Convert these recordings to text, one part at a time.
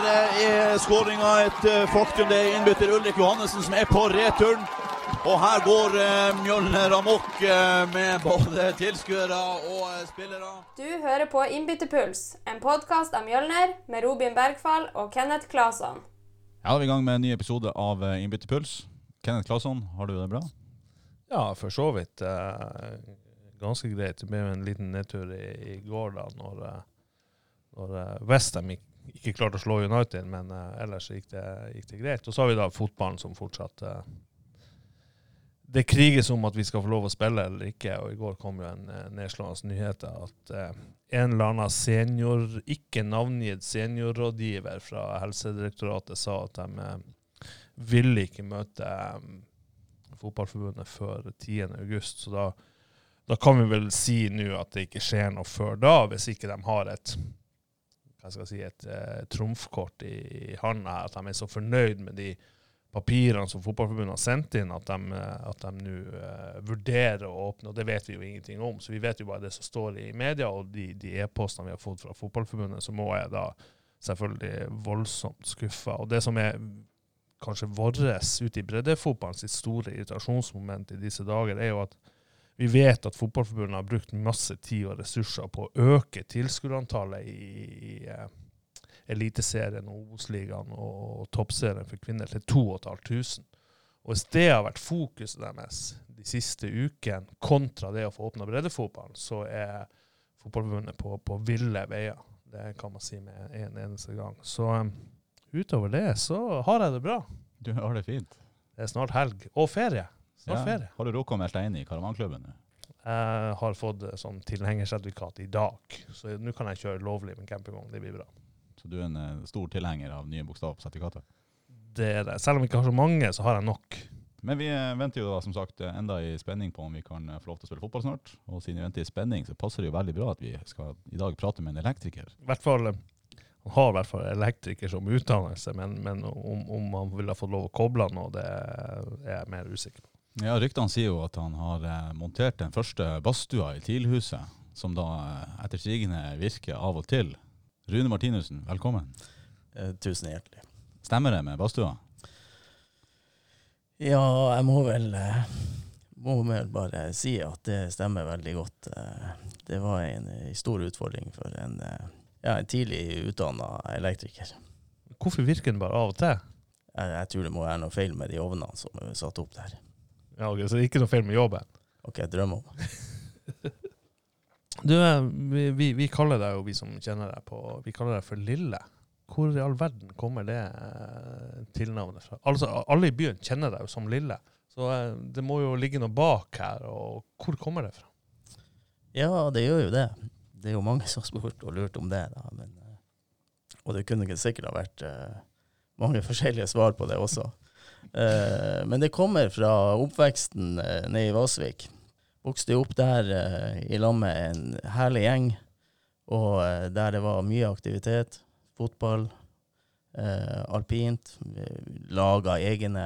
her eh, er skåringa et eh, faktum. Det er innbytter Ulrik Johannessen som er på returen. Og her går eh, Mjølner amok med både tilskuere og spillere. Du hører på Innbytterpuls, en podkast av Mjølner med Robin Bergfall og Kenneth Claesson. Ja, vi er i gang med en ny episode av Innbytterpuls. Kenneth Claesson, har du det bra? Ja, for så vidt. Ganske greit. Det ble jo en liten nedtur i, går da, når, når Westham ikke, ikke klarte å slå United, men eh, ellers gikk det, gikk det greit. Og så har vi da fotballen som fortsatt eh, Det kriges om at vi skal få lov å spille eller ikke, og i går kom jo en eh, nedslående nyhet at en eller annen senior, ikke navngitt seniorrådgiver fra Helsedirektoratet sa at de ville ikke møte Fotballforbundet før 10. august, så da da kan vi vel si nå at det ikke skjer noe før da, hvis ikke de har et hva skal jeg si, et eh, trumfkort i, i her, at de er så fornøyd med de papirene som Fotballforbundet har sendt inn, at de, eh, nå eh, vurderer å åpne. og Det vet vi jo ingenting om. så Vi vet jo bare det som står i media, og de, e-postene vi har fått fra Fotballforbundet. Så må jeg da selvfølgelig voldsomt skuffa. Og det som er kanskje vårt ute i breddefotballen sitt store irritasjonsmoment i disse dager, er jo at vi vet at Fotballforbundet har brukt masse tid og ressurser på å øke tilskuerantallet i, i eh, Eliteserien, Obos-ligaen og Toppserien for kvinner til 2500. Og hvis det har vært fokuset deres de siste ukene, kontra det å få åpna breddefotballen, så er Fotballforbundet på, på ville veier. Det kan man si med en eneste gang. Så um, utover det så har jeg det bra. Du har det fint. Det er snart helg. Og ferie. Snart Ja. ferie. Har du rukket å melde deg inn i Karavanklubben nå? Jeg har fått eh, sånn tilhengersertifikat i dag, så nå kan jeg kjøre lovlig med campingvogn. Det blir bra. Så du er en eh, stor tilhenger av nye bokstaver på sertifikatet? Det er det. Selv om jeg ikke har så mange, så har jeg nok. Men vi eh, venter jo da som sagt eh, enda i spenning på om vi kan eh, få lov til å spille fotball snart. Og siden vi venter i spenning, så passer det jo veldig bra at vi skal i dag prate med en elektriker. I hvert fall, eh, Han har i hvert fall elektriker som utdannelse, men, men om, om han ville ha fått lov å koble han nå, det er jeg mer usikker på. Ja, Ryktene sier jo at han har eh, montert den første badstua i TIL-huset, som da eh, etter sigende virker av og til. Rune Martinussen, velkommen. Eh, tusen hjertelig. Stemmer det med badstua? Ja, jeg må vel, eh, må vel bare si at det stemmer veldig godt. Det var en, eh, stor utfordring for en, ja, en tidlig utdanna elektriker. Hvorfor virker den bare av og til? Jeg, jeg tror det må være noe feil med de ovnene som er satt opp der. Ja, ok, Så det er ikke noe feil med jobben? Ok, drømmer om. Du, eh, vi, vi, vi kaller deg jo, vi som kjenner deg på, vi kaller deg for Lille. Hvor i all verden kommer det eh, tilnavnet fra? Altså, Alle i byen kjenner deg jo som Lille, så eh, det må jo ligge noe bak her. og Hvor kommer det fra? Ja, det gjør jo det. Det er jo mange som har spurt og lurt om det. Da, men, eh, og det kunne ikke sikkert ha vært mange forskjellige svar på det også. Eh, men det kommer fra oppveksten eh, nede i Vasvik. Vokste opp der eh, i lag med en herlig gjeng, og der det var mye aktivitet. Fotball, alpint. Laga egne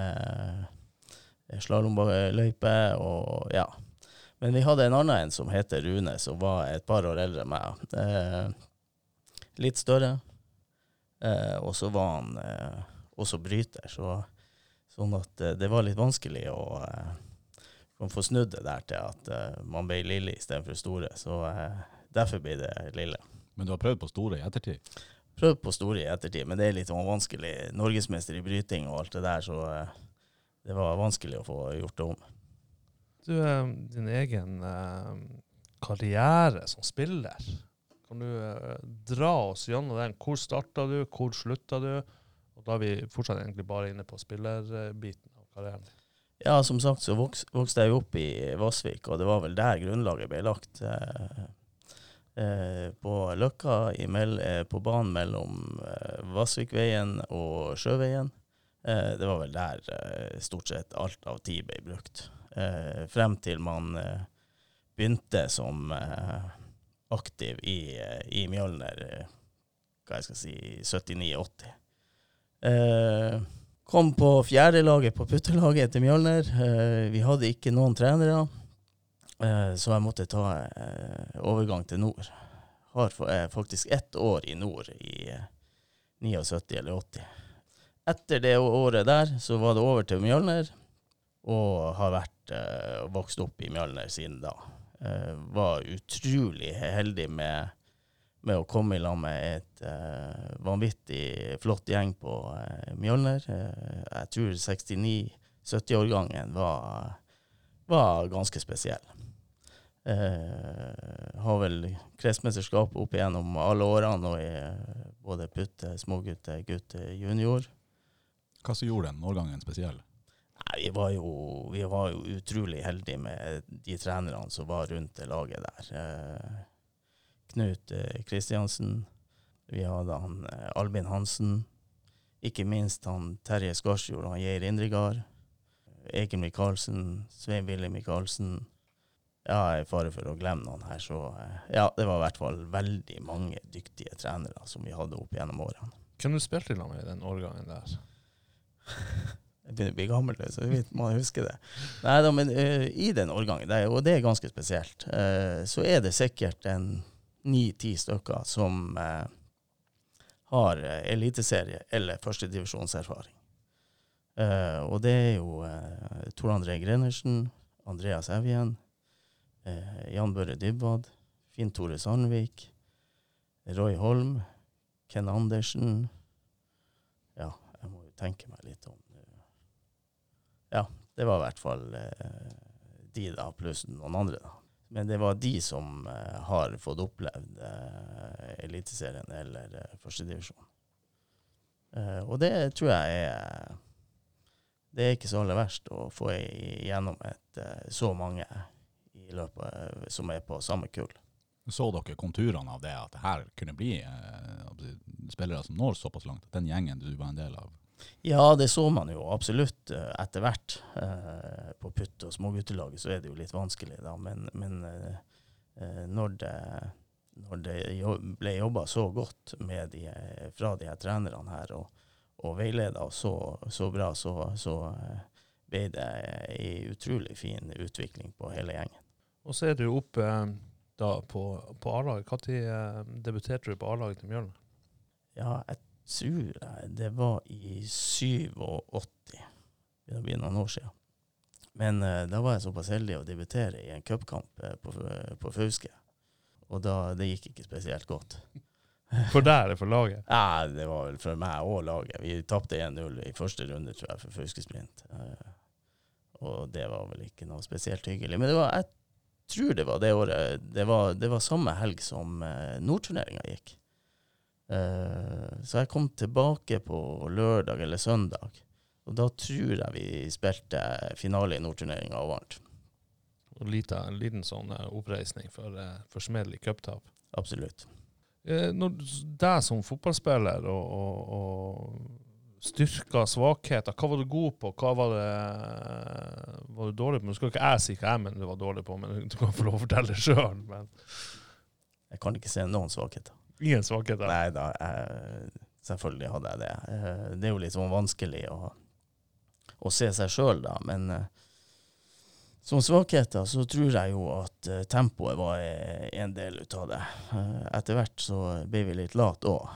slalåmløyper og ja. Men vi hadde en annen en som heter Rune, som var et par år eldre enn meg. Eh, litt større. Eh, og så var han eh, også bryter, så, sånn at eh, det var litt vanskelig å eh, få snudd det der til at eh, man ble lille istedenfor store. Så derfor blir det lille. Men du har prøvd på store i ettertid? Prøvd på store i ettertid, men det er litt sånn vanskelig. Norgesmester i bryting og alt det der, så det var vanskelig å få gjort det om. Du, din egen karriere som spiller, kan du dra oss gjennom den? Hvor starta du, hvor slutta du? Og da er vi fortsatt egentlig bare inne på spillerbiten av karrieren. Ja, som sagt så voks, vokste jeg opp i Vassvik, og det var vel der grunnlaget ble lagt. Eh, eh, på Løkka, mell, eh, på banen mellom eh, Vassvikveien og Sjøveien. Eh, det var vel der eh, stort sett alt av tid ble brukt. Frem til man begynte som aktiv i, i Mjølner, hva jeg skal si, 79-80. Eh, kom på fjerdelaget på puttelaget til Mjølner. Eh, vi hadde ikke noen trenere, eh, så jeg måtte ta eh, overgang til nord. Har eh, faktisk ett år i nord i eh, 79 eller 80. Etter det året der så var det over til Mjølner, og har vært eh, vokst opp i Mjølner siden da. Eh, var utrolig heldig med, med å komme i lag med et uh, vanvittig flott gjeng på uh, Mjølner. Uh, jeg tror 69-70-årgangen var, var ganske spesiell. Har vel kretsmesterskap opp igjennom alle årene, og i både putte, smågutte, gutte, junior. Hva som gjorde den årgangen spesiell? Nei, vi var, jo, vi var jo utrolig heldige med de trenerne som var rundt det laget der. Knut eh, Kristiansen, vi hadde han eh, Albin Hansen, ikke minst han Terje Skarsjord og Geir Indregard. Egil Michaelsen, Svein Willy Michaelsen. Ja, i fare for å glemme noen her, så eh, ja, det var i hvert fall veldig mange dyktige trenere som vi hadde opp gjennom årene. Hvem du spilte lag med i den årgangen der? Jeg begynner å bli gammel, så man husker det. Nei da, men uh, i den årgangen, og det er ganske spesielt, uh, så er det sikkert en ni-ti stykker som eh, har eh, eliteserie eller førstedivisjonserfaring. Eh, og det er jo eh, Tor André Grenersen, Andreas Evjen, eh, Jan Børre Dybwad, Finn Tore Sandvik, Roy Holm, Ken Andersen Ja, jeg må jo tenke meg litt om Ja, det var i hvert fall eh, de, da, pluss noen andre, da. Men det var de som eh, har fått opplevd eh, Eliteserien eller eh, førstedivisjon. Eh, og det tror jeg er Det er ikke så aller verst å få igjennom et, så mange løpet, som er på samme kull. Så dere konturene av det, at det her kunne bli eh, spillere som når såpass langt? Den gjengen du var en del av? Ja, det så man jo absolutt eh, etter hvert. Eh, på putt- og småguttelaget så er det jo litt vanskelig, da. Men, men eh, når det, når det ble jobba så godt med de, fra de her trenerne her, og, og veileda så, så bra, så, så ble det ei utrolig fin utvikling på hele gjengen. Og så er du oppe da på, på A-laget. Når debuterte du på A-laget til Mjølner? Ja, jeg tror jeg det var i 87. Det blir noen år siden. Men eh, da var jeg såpass heldig å debutere i en cupkamp eh, på, på Fauske. Og da, det gikk ikke spesielt godt. For deg er for laget. Ja, det var vel for meg og laget. Vi tapte 1-0 i første runde, tror jeg, for Fauske Sprint. Eh, og det var vel ikke noe spesielt hyggelig. Men det var, jeg tror det var det året Det var, det var samme helg som uh, Nordturneringa gikk. Eh, så jeg kom tilbake på lørdag eller søndag. Og da tror jeg vi spilte finale i Nordturneringa og vant. Og lite, en liten sånn eh, oppreisning for, uh, for smedelig cuptap. Absolutt. Eh, når deg som fotballspiller og, og, og styrker, svakheter, hva var du god på? Hva var, det, var du dårlig på? Nå skal ikke jeg si hva jeg mener du var dårlig på, men du kan få lov å fortelle det sjøl. Jeg kan ikke se noen svakheter. Ingen svakheter. Nei da, jeg, selvfølgelig hadde jeg det. Eh, Det er jo litt sånn vanskelig å, å se seg sjøl, da. Men eh, som svakheter så tror jeg jo at eh, tempoet var en del ut av det. Etter hvert så ble vi litt late òg.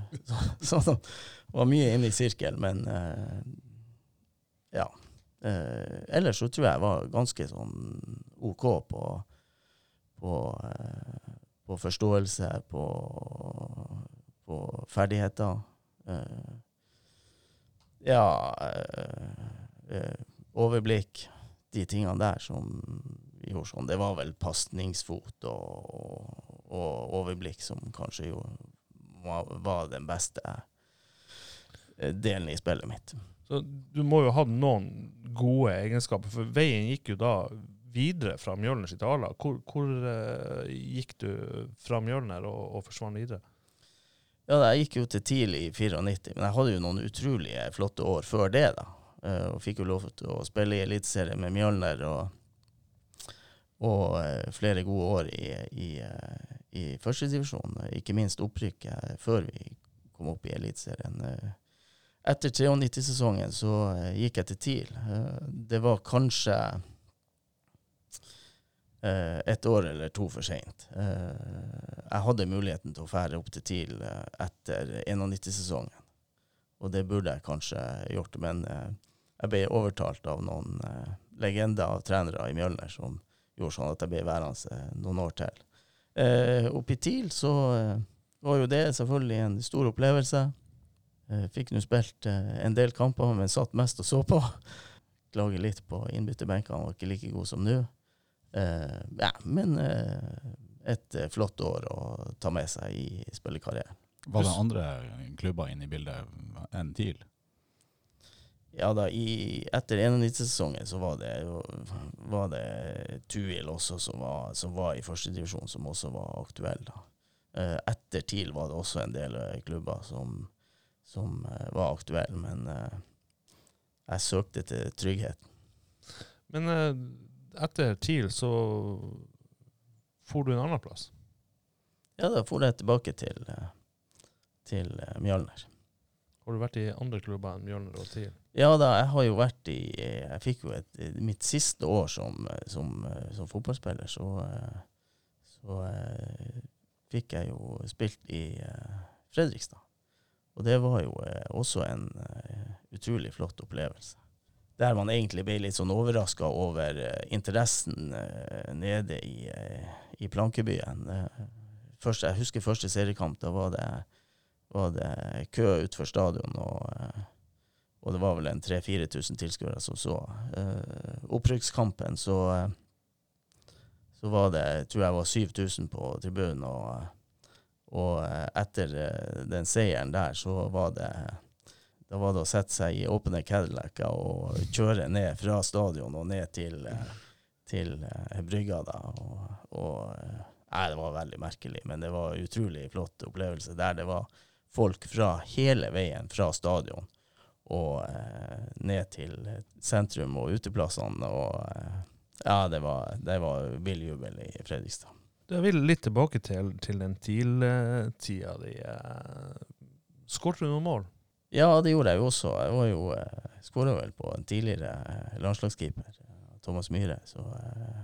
Så, det var mye inne i sirkel, men ja. Ellers så tror jeg jeg var ganske sånn OK på, på på forståelse, på, på ferdigheter. Uh, ja eh, eh, Overblikk. De tingene der som gjorde sånn. Det var vel pasningsfot og, og, og overblikk som kanskje jo var, var den beste delen i spillet mitt. Så du må jo ha noen gode egenskaper, for veien gikk jo da videre fra Mjølner sitt A-lag. Hvor, hvor uh, gikk du fra Mjølner og, og forsvant videre? Ja, jeg gikk jo til TIL i 94, men jeg hadde jo noen utrolige flotte år før det, da. Eh, Og fikk jo lov til å spille i Eliteserien med Mjølner og, og eh, flere gode år i, i, eh, i førstedivisjon. Ikke minst opprykket før vi kom opp i Eliteserien. Etter 93-sesongen så gikk jeg til TIL. Det var kanskje et år eller to for seint. Eh, jeg hadde muligheten til å fære opp til TIL eh, etter 91-sesongen. Og det burde jeg kanskje gjort, men eh, jeg ble overtalt av noen eh, legender av trenere i Mjølner som gjorde sånn at jeg ble værende eh, noen år til. Eh, oppe i TIL så eh, var jo det selvfølgelig en stor opplevelse. Eh, fikk nå spilt eh, en del kamper, men satt mest og så på. Klager litt på innbytterbenkene, var ikke like god som nå. Eh, ja, men eh, et eh, flott år å ta med seg i spillekarrieren. Var det andre klubber inne i bildet enn TIL? Ja da, i, etter 91-sesongen så var det, var det Tuil også som var, som var i førstedivisjon, som også var aktuell. da. Eh, etter TIL var det også en del klubber som, som var aktuelle, men jeg søkte til trygghet. Men etter TIL så for du en annen plass. Ja, da for jeg tilbake til, eh, til eh, Mjølner. Har du vært i andre klubber enn Mjølner og TIL? Ja da, jeg har jo vært i Jeg fikk jo et, mitt siste år som, som, som fotballspiller, så, eh, så eh, fikk jeg jo spilt i eh, Fredrikstad. Og det var jo eh, også en eh, utrolig flott opplevelse. Der man egentlig ble litt sånn overraska over eh, interessen eh, nede i, eh, i Plankebyen. Første, jeg husker første seriekamp. Da var det, var det kø utenfor stadion. og... Og det var vel en 3000-4000 tilskuere som så. Opprykkskampen så, så var det, tror jeg var 7000 på tribunen, og, og etter den seieren der, så var det da var det å sette seg i åpne Cadillacer og kjøre ned fra stadion og ned til, eh, til eh, brygga. da, og, og eh, Nei, det var veldig merkelig, men det var en utrolig flott opplevelse der det var folk fra hele veien fra stadion og ned til sentrum og uteplassene. Og ja, det var, det var vill jubel i Fredrikstad. Jeg vil litt tilbake til, til den TIL-tida di. Skåret du noen mål? Ja, det gjorde jeg jo også. Jeg var jo eh, skåra vel på en tidligere eh, landslagskeeper, eh, Thomas Myhre, så eh,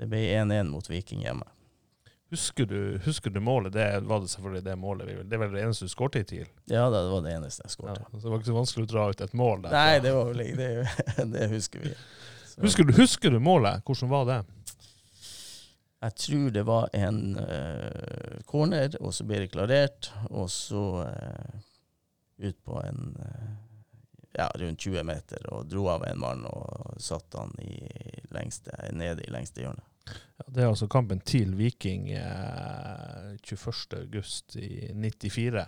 det ble 1-1 mot Viking hjemme. Husker du, husker du målet? Det var det selvfølgelig det målet. vi- Det er vel det eneste du skårte i TIL? Ja, det var det eneste jeg Ja, skåret. så det var ikke så vanskelig å dra ut et mål der. Nei, det var vel det, det husker vi. Husker du, husker du målet? Hvordan var det? Jeg tror det var en uh, corner, og så ble det klarert, og så eh, ut på en eh, ja, rundt 20 meter, og dro av en mann og satte han i lengste, nede i lengste hjørne. Ja, det er altså kampen TIL Viking eh, 21. august i 94.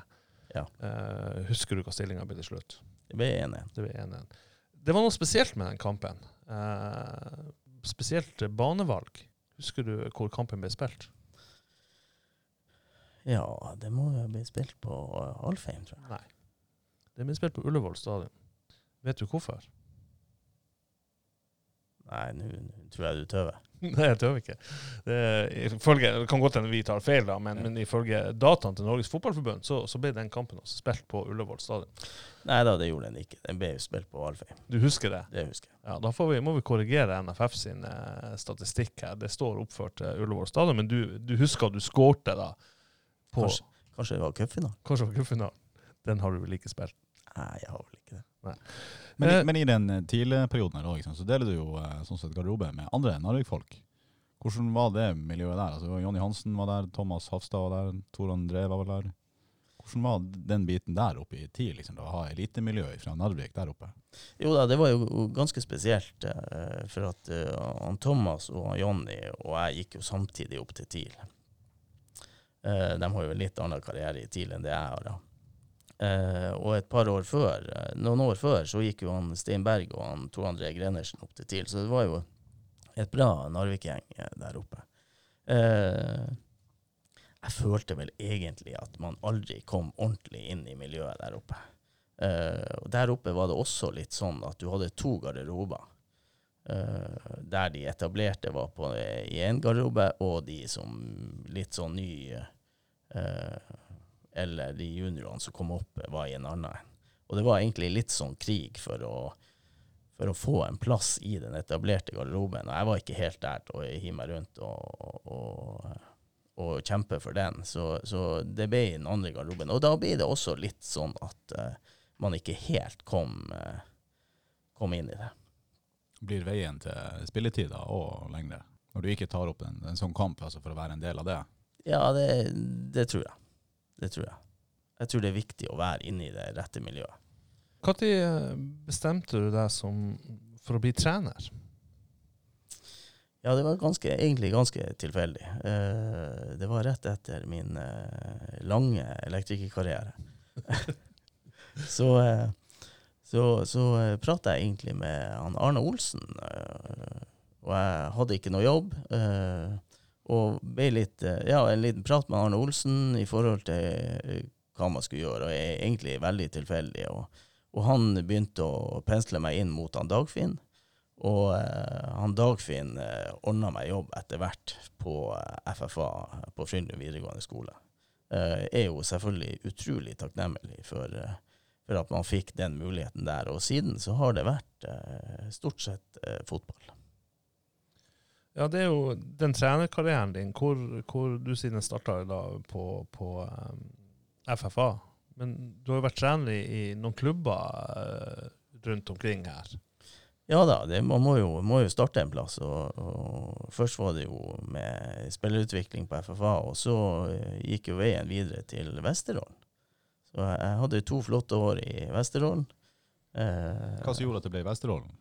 Ja. Eh, husker du hva stillinga ble til slutt? Det ble 1-1. Det Det var noe spesielt med den kampen. Eh, spesielt banevalg. Husker du hvor kampen ble spilt? Ja, det må jo bli spilt på Alfheim, tror jeg. Nei. Det ble spilt på Ullevål stadion. Vet du hvorfor? Nei, nå tror jeg du tøver. Nei, jeg tøver ikke. Det, ifølge, det kan godt hende vi tar feil, da, men, Ja. men ifølge dataene til Norges Fotballforbund så, så ble den kampen også spilt på Ullevål stadion. Nei da, det gjorde den ikke. Den ble jo spilt på Alfheim. Du husker det? Det husker jeg. Ja, Da får vi, må vi korrigere NFF sin eh, statistikk her. Det står oppført til Ullevål stadion, men du, du husker at du skårte da på Kanskje, kanskje det var cupfinalen? Kanskje det var cupfinalen. Den har du vel ikke spilt? Nei, jeg har vel ikke det. Men, Eh, men i den eh, TIL-perioden her også, så deler du jo eh, sånn sett garderobe med andre Narvik-folk. Hvordan var det miljøet der? Altså, Jonny Hansen var der, Thomas Hafstad var der, Tor André var vel der. Hvordan var den biten der oppe i tid, liksom, da, å ha elitemiljø fra Narvik der oppe? Jo da, det var jo ganske spesielt, for at han Thomas og Jonny og jeg gikk jo samtidig opp til TIL. Eh, de har jo en litt annen karriere i TIL enn det jeg har. da. Eh, og et par år før, eh, noen år før så gikk jo han Stein Berg og han Tor André Grenersen opp til TIL, så det var jo et bra Narvik-gjeng eh, der oppe. Eh, jeg følte vel egentlig at man aldri kom ordentlig inn i miljøet der oppe. Eh, og der oppe var det også litt sånn at du hadde to garderober. Eh, der de etablerte var på, i én garderobe, og de som litt sånn ny eh, Eller de juniorene som kom opp, var i en annen. Og det var egentlig litt sånn krig for å, for å få en plass i den etablerte garderoben. Og jeg var ikke helt der til å hive meg rundt og, og, og kjempe for den. Så, så det ble i den andre garderoben. Og da blir det også litt sånn at uh, man ikke helt kom, uh, kom inn i det. Blir veien til spilletid da og lengre? Når du ikke tar opp en, en sånn kamp altså for å være en del av det? Ja, det, det tror jeg. Det tror jeg. Jeg tror det er viktig å være inne i det rette miljøet. Når bestemte du deg som, for å bli trener? Ja, det var ganske, egentlig ganske tilfeldig. Uh, det var rett etter min uh, lange elektrikerkarriere. så uh, så, så prata jeg egentlig med han Arne Olsen, og jeg hadde ikke noe jobb. eh, og ble litt, eh, ja, en liten prat med Arne Olsen i forhold til eh, hva man skulle gjøre, og er egentlig veldig tilfeldig. Og, og han begynte å pensle meg inn mot han Dagfinn. Og eh, han Dagfinn eh, ordna meg jobb etter hvert på eh, FFA på Frydenlund videregående skole. Eh, er jo selvfølgelig utrolig takknemlig for, eh, for at man fikk den muligheten der. Og siden så har det vært stort sett fotball. Ja, det er jo den trenerkarrieren din, hvor, hvor du siden starta på, på um, FFA. Men du har jo vært trener i, i noen klubber uh, rundt omkring her. Ja da, det, man må jo, må jo starte en plass. Og, og først var det jo med spillerutvikling på FFA, og så eh, gikk jo veien videre til Vesterålen. Så jeg, jeg hadde to flotte år i Vesterålen. Eh, Hva som gjorde at det ble Vesterålen?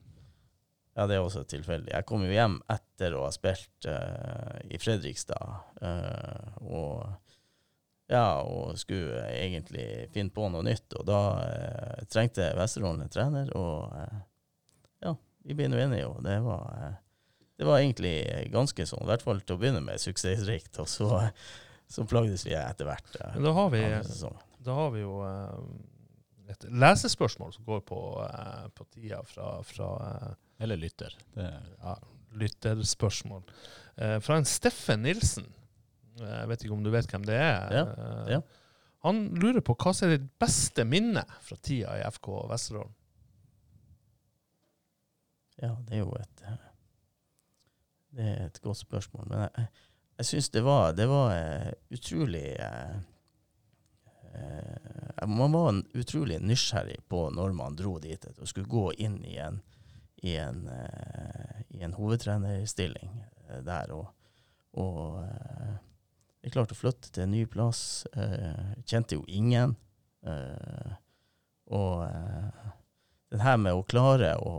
Ja, det er også tilfeldig. Jeg kom jo hjem etter å ha spilt uh, i Fredrikstad, uh, og ja, og skulle egentlig finne på noe nytt, og da uh, trengte Vesterålen en trener, og ja, vi ble nå enige, og det var, det var egentlig ganske sånn, i hvert fall til å begynne med, suksessrikt, og så, så plagdes vi etter hvert. Men da har vi, da har vi jo et lesespørsmål som går på, på tida fra, fra Eller lytter. Det, ja, lytterspørsmål. Eh, fra en Steffen Nilsen. Eh, Jeg vet ikke om du vet hvem det er? Ja, Eh, ja. Han lurer på hva som er ditt beste minne fra tida i FK Vesterålen? Ja, det er jo et eh, Det er et godt spørsmål. Men jeg, jeg syns det var, det var utrolig eh, eh, Man var utrolig nysgjerrig på når man dro dit og skulle gå inn i en, i en, eh, i en hovedtrenerstilling eh, der. Og, og eh, jeg klarte å flytte til en ny plass. Kjente jo ingen. Og det her med å klare å,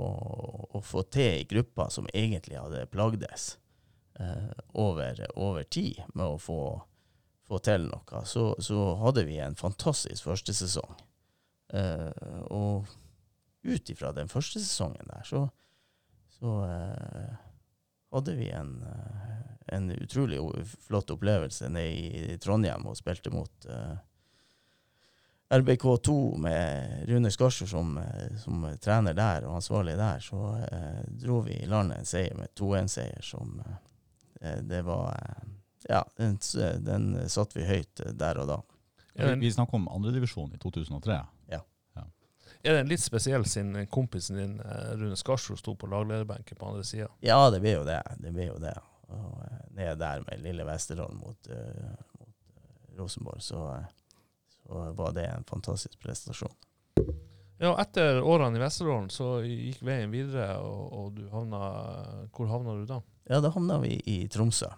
å få til i gruppe som egentlig hadde plagdes over, over tid med å få, få til noe, så, så hadde vi en fantastisk første sesong. Og ut ifra den første sesongen der, så, så eh, hadde vi en, eh, en utrolig flott opplevelse nede i Trondheim og spilte mot eh, RBK2 med Rune Skarsjord som, eh, som trener der og ansvarlig der, så eh, dro vi i landet en seier med 2-1-seier som eh, Det var eh, Ja, den, den satte vi høyt der og da. Ja, vi snakker om andredivisjon i 2003. er det litt spesiell siden kompisen din eh, Rune Skarsro sto på laglederbenken på andre sida? Ja, det ble jo det. Det blir jo det. Og eh, ned der med lille Vesterålen mot, uh, mot eh, Rosenborg, så, eh, så var det en fantastisk prestasjon. Ja, etter årene i Vesterålen så gikk veien videre, og, og du havna Hvor havna du da? Ja, da havna vi i Tromsø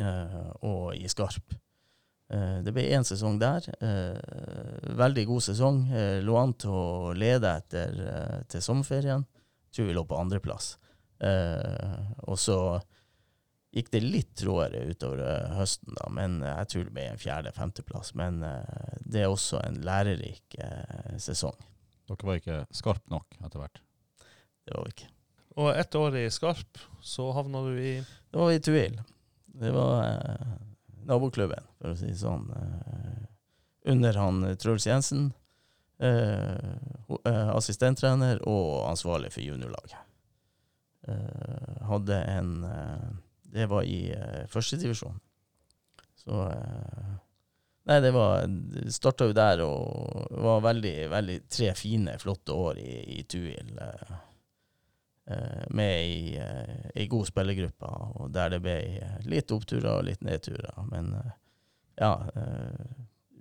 Uh, og i Skarp. Eh, det ble én sesong der. Eh, veldig god sesong. Eh, lå an til å lede etter til sommerferien. Tror vi lå på andreplass. Eh, og så gikk det litt tråere utover høsten, da, men jeg tror det ble en fjerde-femteplass. Men det er også en lærerik sesong. Dere var ikke skarpe nok etter hvert. Det var vi ikke. Og ett år i Skarp, så havna du i Da var vi i Tuil. Det var naboklubben, for å si det sånn. Eh, under han eh, Truls Jensen. Eh, assistenttrener og ansvarlig for juniorlaget. Hadde en Det var i førstedivisjon. Så Nei, det var Starta jo der og var veldig, veldig tre fine, flotte år i, i Tuil. Eh, eh, med i eh, ei god spillergruppe, og der det ble litt oppturer og litt nedturer. Men eh, ja, eh,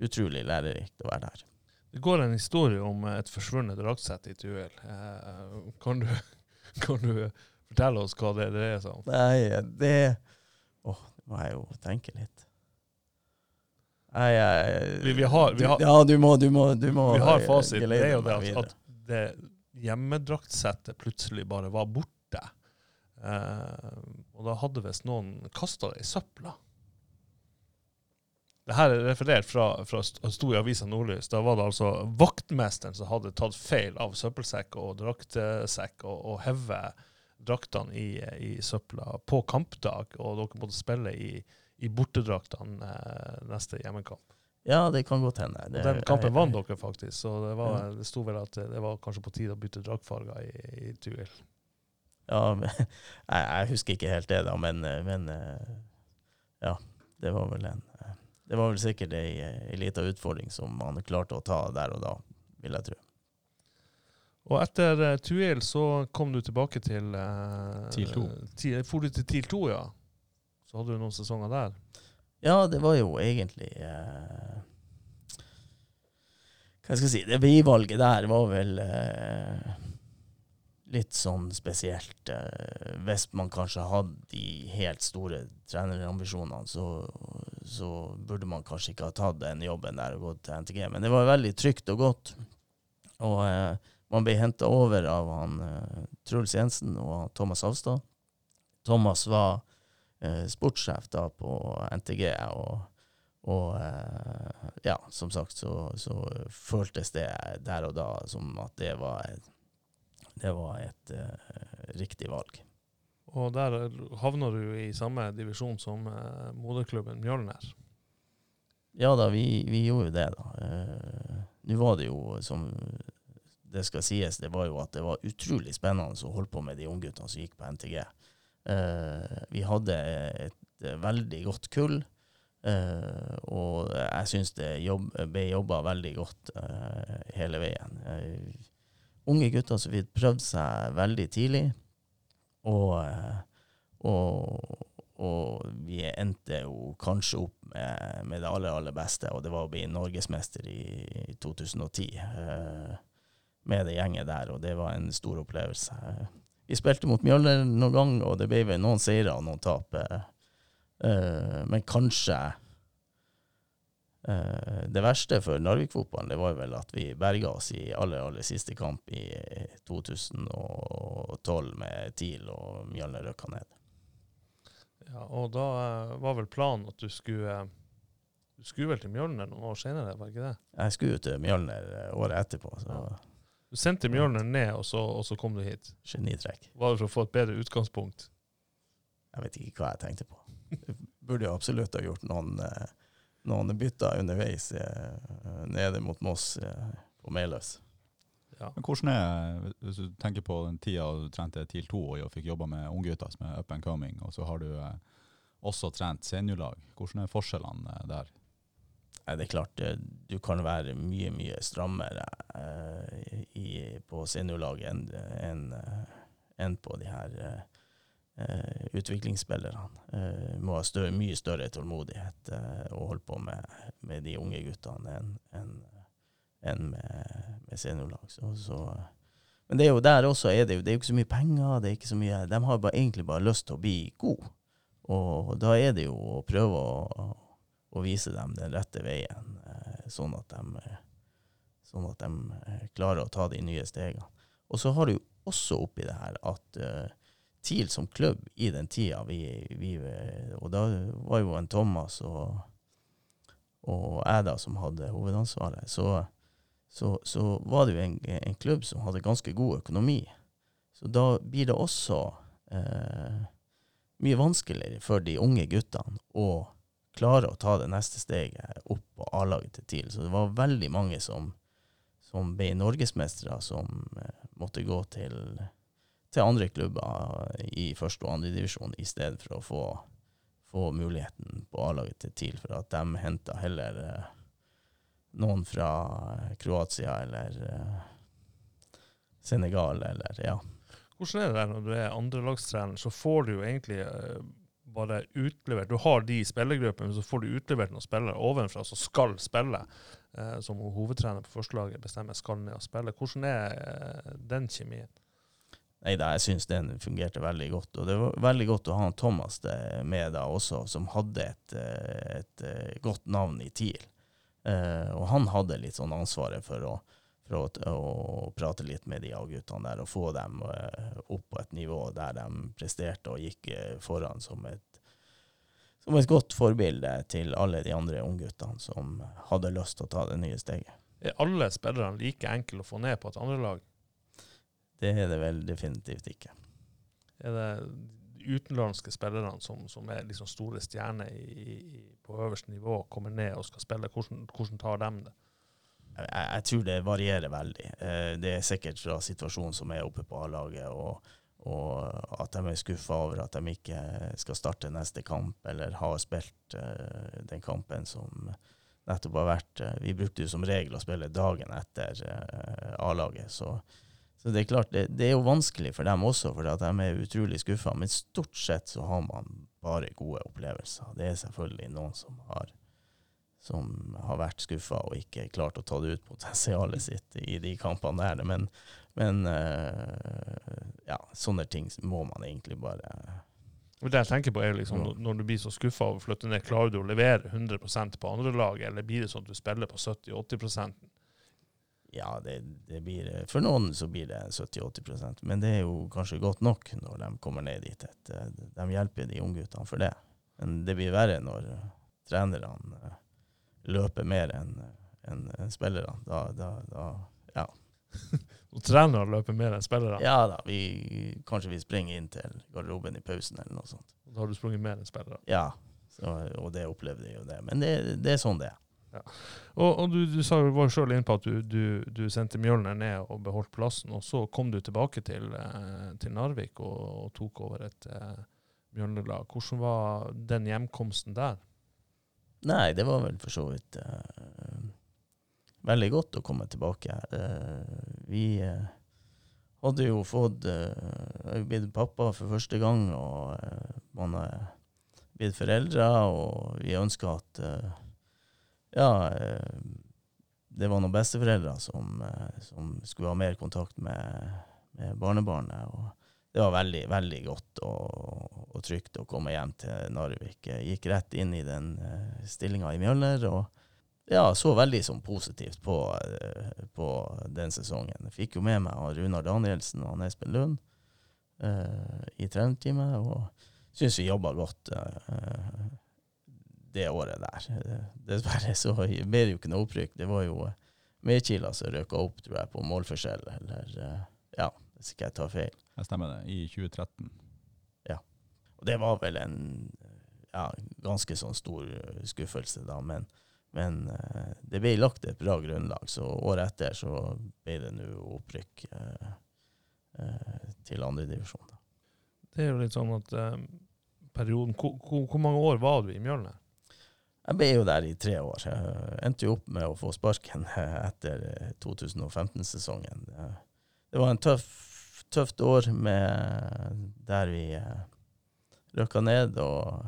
utrolig lærerikt å være der. Det går en historie om et forsvunnet draktsett i Tuel. Eh, kan, du, kan du fortelle oss hva det dreier seg om? Nei, det Åh, det må jeg jo tenke litt. Nei, jeg Vi- vi har- vi har- Ja, du må, du må, du må Vi har fasit. Det er jo det at, at det hjemmedraktsettet plutselig bare var borte. Eh, og da hadde visst noen kasta det i søpla. Det her er referert fra, fra stor Avisa Nordlys. Da var det altså vaktmesteren som hadde tatt feil av søppelsekk og draktsekk og, og hevet draktene i, i søpla på kampdag, og dere måtte spille i, i bortedraktene eh, neste hjemmekamp. Ja, det kan godt hende. Og Det- den kampen vant dere faktisk, så det, var, Ja. det sto vel at det var kanskje på tide å bytte draktfarger i, i Tuil. Ja, men, jeg, jeg husker ikke helt det, da, men, eh, men eh, ja. Det var vel en eh, Det var vel sikkert ei, ei lita utfordring som man klarte å ta der og da, vil jeg tro. Og etter uh, Tuil så kom du tilbake til uh, TIL 2. For du til TIL 2, ja? Så hadde du noen sesonger der. Ja, det var jo egentlig eh, Hva skal jeg si Det bivalget der var vel eh, litt sånn spesielt. Eh, hvis man kanskje hadde de helt store trenerambisjonene, så, så burde man kanskje ikke ha tatt den jobben der og gått til NTG. Men det var veldig trygt og godt. Og eh, man ble henta over av han eh, Truls Jensen og Thomas Avstad. Thomas var sportssjef da på NTG, og, og eh, ja, som sagt så, så føltes det der og da som at det var et, det var et uh, riktig valg. Og der havna du i samme divisjon som uh, moderklubben Mjølner. Ja da, vi, vi gjorde jo det, da. Uh, Nå var det jo, som det skal sies, det var jo at det var utrolig spennende å holde på med de ungguttene som gikk på NTG. Eh, vi hadde et eh, veldig godt kull, eh, og jeg syns det jobb, ble jobba veldig godt hele veien. Unge gutter som fikk prøvd seg veldig tidlig, og, og og vi endte jo kanskje opp med, med det aller, aller beste, og det var å bli norgesmester i, i 2010 eh, med det gjenget der, og det var en stor opplevelse. Vi spilte mot Mjølner noen gang, og det ble vel noen seire og noen tap. eh, men kanskje uh, det verste for Narvik-fotballen, det var vel at vi berga oss i aller, aller siste kamp i 2012 med TIL og Mjølner røkka ned. Ja, og da var vel planen at du skulle Du skulle vel til Mjølner noen år senere, var ikke det? Jeg skulle jo til Mjølner året etterpå, så Du sendte Mjølner ned, og så, og så kom du hit. genitrekk. Var det for å få et bedre utgangspunkt? Jeg vet ikke hva jeg tenkte på. Jeg burde jo absolutt ha gjort noen, eh, noen bytter underveis eh, nede mot Moss eh, på Meløs. Ja. Men hvordan er, hvis du tenker på den tida du trente TIL 2 og fikk jobba med unggutter som er up and coming, og så har du også trent seniorlag, hvordan er forskjellene der? Det er klart, eh, du kan være mye, mye strammere eh, i, på seniorlaget enn en, en på de her eh, eh, utviklingsspillerne. Eh, må ha større, mye større tålmodighet eh, og holde på med, med de unge guttene enn en, en med, med seniorlag. Så, så, men det er jo der også er det, det er jo ikke så mye penger. det er ikke så mye, De har bare, egentlig bare lyst til å bli gode. Og da er det jo å prøve å, å vise dem den rette veien, eh, sånn at de, eh, sånn at de eh, klarer å ta de nye stegene. Og så har du også oppi det her at TIL som klubb i den tida vi, vi Og da var jo en Thomas og, og jeg da som hadde hovedansvaret. Så, så, så var det jo en, en klubb som hadde ganske god økonomi. Så da blir det også eh, mye vanskeligere for de unge guttene å klare å ta det neste steget opp på A-laget til TIL. Så det var veldig mange som, som ble norgesmestere, som eh, måtte gå til, til andre klubber i første og andre divisjon, i stedet for å få, få muligheten på A-laget til TIL, for at de henta heller eh, noen fra Kroatia eller eh, Senegal eller ja. Hvordan er det der når du er andrelagstrener, så får du jo egentlig eh, bare utlevert Du har de spillergruppene, så får du utlevert noen spillere ovenfra som skal spille, eh, som hovedtrener på førstelaget bestemmer skal ned og spille. Hvordan er eh, den kjemien? Nei da, jeg syns den fungerte veldig godt. Og det var veldig godt å ha Thomas med da også, som hadde et, et, et, eh, godt navn i TIL. Eh, og han hadde litt sånn ansvaret for å, for å, prate litt med de A-guttene der, og få dem eh, opp på et nivå der de presterte og gikk eh, foran som et, som et godt forbilde til alle de andre ungguttene som hadde lyst til å ta det nye steget. Er alle spillerne like enkle å få ned på et andrelag? Det er det vel definitivt ikke. Er det utenlandske spillerne som, som er liksom store stjerner i, i, på øverste nivå, kommer ned og skal spille? Hvordan, hvordan tar de det? Jeg, jeg tror det varierer veldig. Eh, Det er sikkert fra situasjonen som er oppe på A-laget, og, og at de er skuffa over at de ikke skal starte neste kamp, eller har spilt eh, den kampen som nettopp har vært. Eh, Vi brukte jo som regel å spille dagen etter A-laget, så, så det er klart, det, det er jo vanskelig for dem også, for de er utrolig skuffa. Men stort sett så har man bare gode opplevelser. Det er selvfølgelig noen som har som har vært skuffa og ikke klart å ta det ut potensialet sitt i de kampene der. Men, men eh, ja, sånne ting må man egentlig bare Det jeg tenker på er liksom, når- du blir så skuffa over å flytte ned, klarer du å levere 100% på andre lag, eller blir det sånn at du spiller på 70-80% Ja, det, det blir For noen så blir det 70-80% men det er jo kanskje godt nok når de kommer ned dit. Eh, de hjelper de ungguttene for det. Men det blir verre når eh, trenerne eh, løper mer enn en, en spillerne. Da, da, da ja. Og trenere løper mer enn spillere. ja da, vi, kanskje vi springer inn til garderoben i pausen eller noe sånt. Da har du sprunget mer enn spillere. Ja, så, og det opplevde jeg jo det. Men det, det er sånn det er. Og, og du, du sa, var jo sjøl inne på at du, du, du sendte Mjølner ned og beholdt plassen, og så kom du tilbake til, eh, til Narvik og, og tok over et eh, Mjølner-lag. Hvordan var den hjemkomsten der? Nei, det var vel for så vidt uh, veldig godt å komme tilbake. Uh, vi uh, hadde jo fått Jeg blitt pappa for første gang, og man er blitt foreldre, og vi ønska at Ja, det var noen besteforeldre som, som skulle ha mer kontakt med, med barnebarnet. og det var veldig, veldig godt og, og trygt å komme hjem til Narvik. Jeg gikk rett inn i den uh, stillinga i Mjølner og ja, så veldig som positivt på, uh, på den sesongen. Jeg fikk jo med meg han Runar Danielsen og han Espen Lund uh, i trenerteamet, og syns vi jobba godt uh, det året der. Dessverre så ble det jo ikke noe opprykk. Det var jo Medkila som røka opp, tror jeg, på målforskjell, eller ja, hvis ikke jeg tar feil. Jeg stemmer det. I 2013. Ja. Og det var vel en ja, ganske sånn stor eh, skuffelse, da. Men, men eh, det ble lagt et bra grunnlag, så året etter så ble det nå opprykk eh, eh, til andredivisjon. Det er jo litt sånn at eh, perioden hvor, mange år var du i Mjølner? Jeg ble jo der i tre år. Jeg endte jo opp med å få sparken etter eh, 2015-sesongen. Det, det var en tøff, tøft år med, der vi eh, røkka ned, og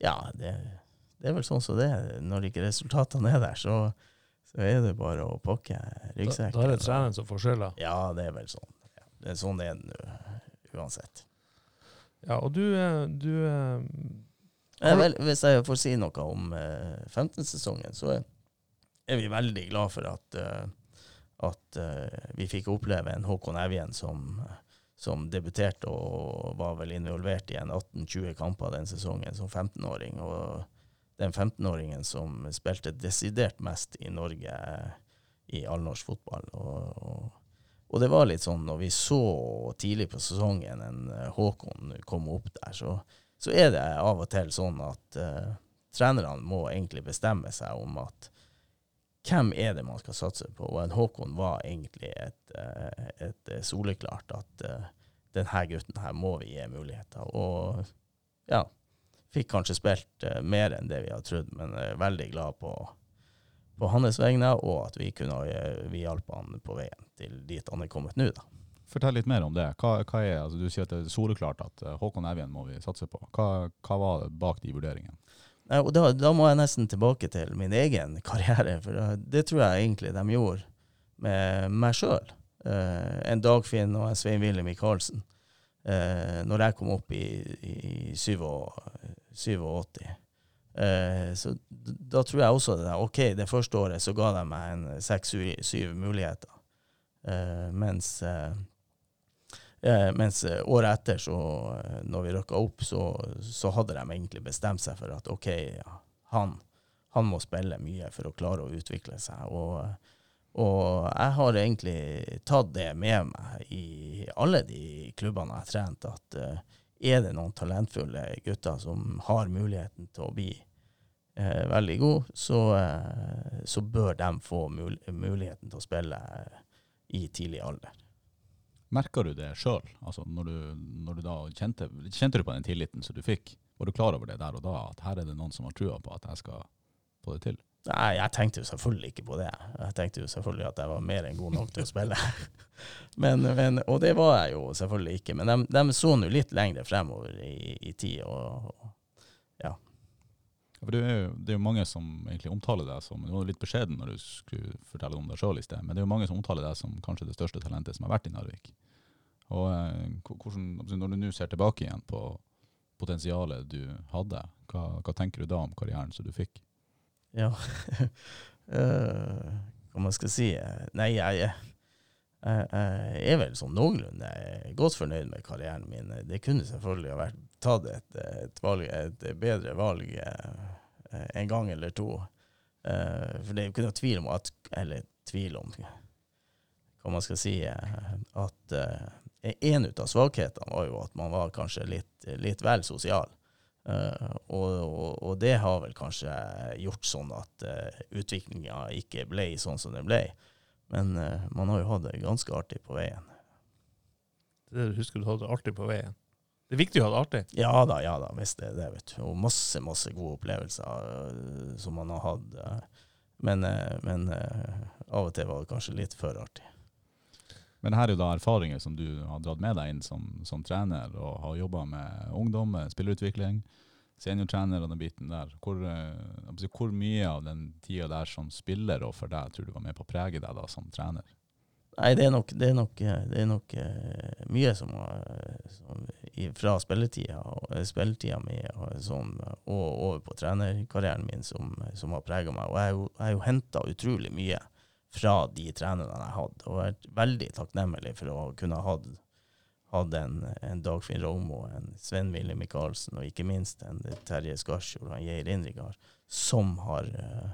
ja, det, det er vel sånn som det er. Når ikke resultatene er der, så, så er det bare å pakke Da, ryggsekk. da er det treneren som får skylda. Ja, det er vel sånn. Ja, det er sånn det er nå, uansett. Ja, og du, eh, du eh, Eh, vel, hvis jeg får si noe om eh, 15-sesongen, så er, er vi veldig glad for at, eh, at uh, vi fikk oppleve en Håkon Evjen som, som debuterte og var vel involvert i en 18-20 kamper den sesongen som 15-åring. Og den 15-åringen som spilte desidert mest i Norge eh, i allnorsk fotball. Og, og, det var litt sånn, når vi så tidlig på sesongen en eh, Håkon komme opp der, så så er det av og til sånn at uh, trenerne må egentlig bestemme seg om at hvem er det man skal satse på? Og Håkon var egentlig et, uh, et uh, soleklart at uh, denne gutten her må vi gi muligheter. Og ja, fikk kanskje spilt mer enn det vi hadde trodd, men er veldig glad på, på hans vegne, og at vi kunne vi hjalp han på veien til dit han er kommet nå, da. Fortell litt mer om det. Hva, hva er, altså, du sier at det er soleklart at eh, Håkon Evjen må vi satse på. Hva, hva var det bak de vurderingene? Nei, og da, da må jeg nesten tilbake til min egen karriere, for det tror jeg egentlig de gjorde med meg sjøl. en Dagfinn og en Svein Wille Michaelsen. Eh, når jeg kom opp i, i 87. Eh, så da tror jeg også det. der, OK, det første året så ga de meg en seks-syv muligheter. Eh, mens eh, Eh, mens eh, året etter, så, eh, når vi rykka opp, så, så hadde de egentlig bestemt seg for at OK, han, han må spille mye for å klare å utvikle seg. Og, og jeg har egentlig tatt det med meg i alle de klubbene jeg har trent, at eh, er det noen talentfulle gutter som har muligheten til å bli eh, veldig gode, så, eh, så bør de få mul muligheten til å spille i tidlig alder. Merka du det sjøl? Altså, når, du, når du da kjente, kjente du på den tilliten som du fikk? Var du klar over det der og da, at her er det noen som har trua på at jeg skal få det til? Nei, jeg tenkte jo selvfølgelig ikke på det. Jeg tenkte jo selvfølgelig at jeg var mer enn god nok til å spille. men, men, og det var jeg jo selvfølgelig ikke. Men de, de så nå litt lenger fremover i, i tid. Og, Ja, For det er, jo, det er jo mange som egentlig omtaler deg som Du var litt beskjeden når du skulle fortelle om deg sjøl i sted, men det er jo mange som omtaler deg som kanskje det største talentet som har vært i Narvik. Og eh, hvordan, Når du nå ser tilbake igjen på potensialet du hadde, hva, hva tenker du da om karrieren som du fikk? ja. Eh, hva man skal si eh, Nei, jeg, jeg, jeg er vel sånn noenlunde godt fornøyd med karrieren min. Det kunne selvfølgelig ha vært tatt et, et, valg, et bedre valg en gang eller to. For det er jo ikke noe tvil om at Eller tvil om hva man skal si At en ut av svakhetene var jo at man var kanskje litt, litt vel sosial. Uh, og, og, og det har vel kanskje gjort sånn at uh, utviklinga ikke ble sånn som den ble. Men uh, man har jo hatt det ganske artig på veien. Det det du husker du hadde det artig på veien. Det er viktig å ha det artig. Ja da, ja da, visst det er det, vet du. Og masse, masse gode opplevelser eh, som man har hatt. eh. men eh, men eh, av og til var det kanskje litt for artig. Men her er jo da erfaringer som du har dratt med deg inn som, som trener, og har jobba med ungdom, spillerutvikling, seniortrener og den biten der. Hvor, eh, hvor mye av den tida der som spiller og for deg tror du var med på å prege deg da som trener? Nei, det er nok, det er nok, det er nok eh, mye som, som fra spilletida, eh, spilletida mi og, over på trenerkarrieren min som, som har prega meg. Og jeg har jo henta utrolig mye fra de trenerne jeg hadde, og vært veldig takknemlig for å kunne ha hatt en, en Dagfinn Romo, en Sven-Willy Michaelsen, og ikke minst en Terje Skarsjord og en Geir Indrigard, som har, eh,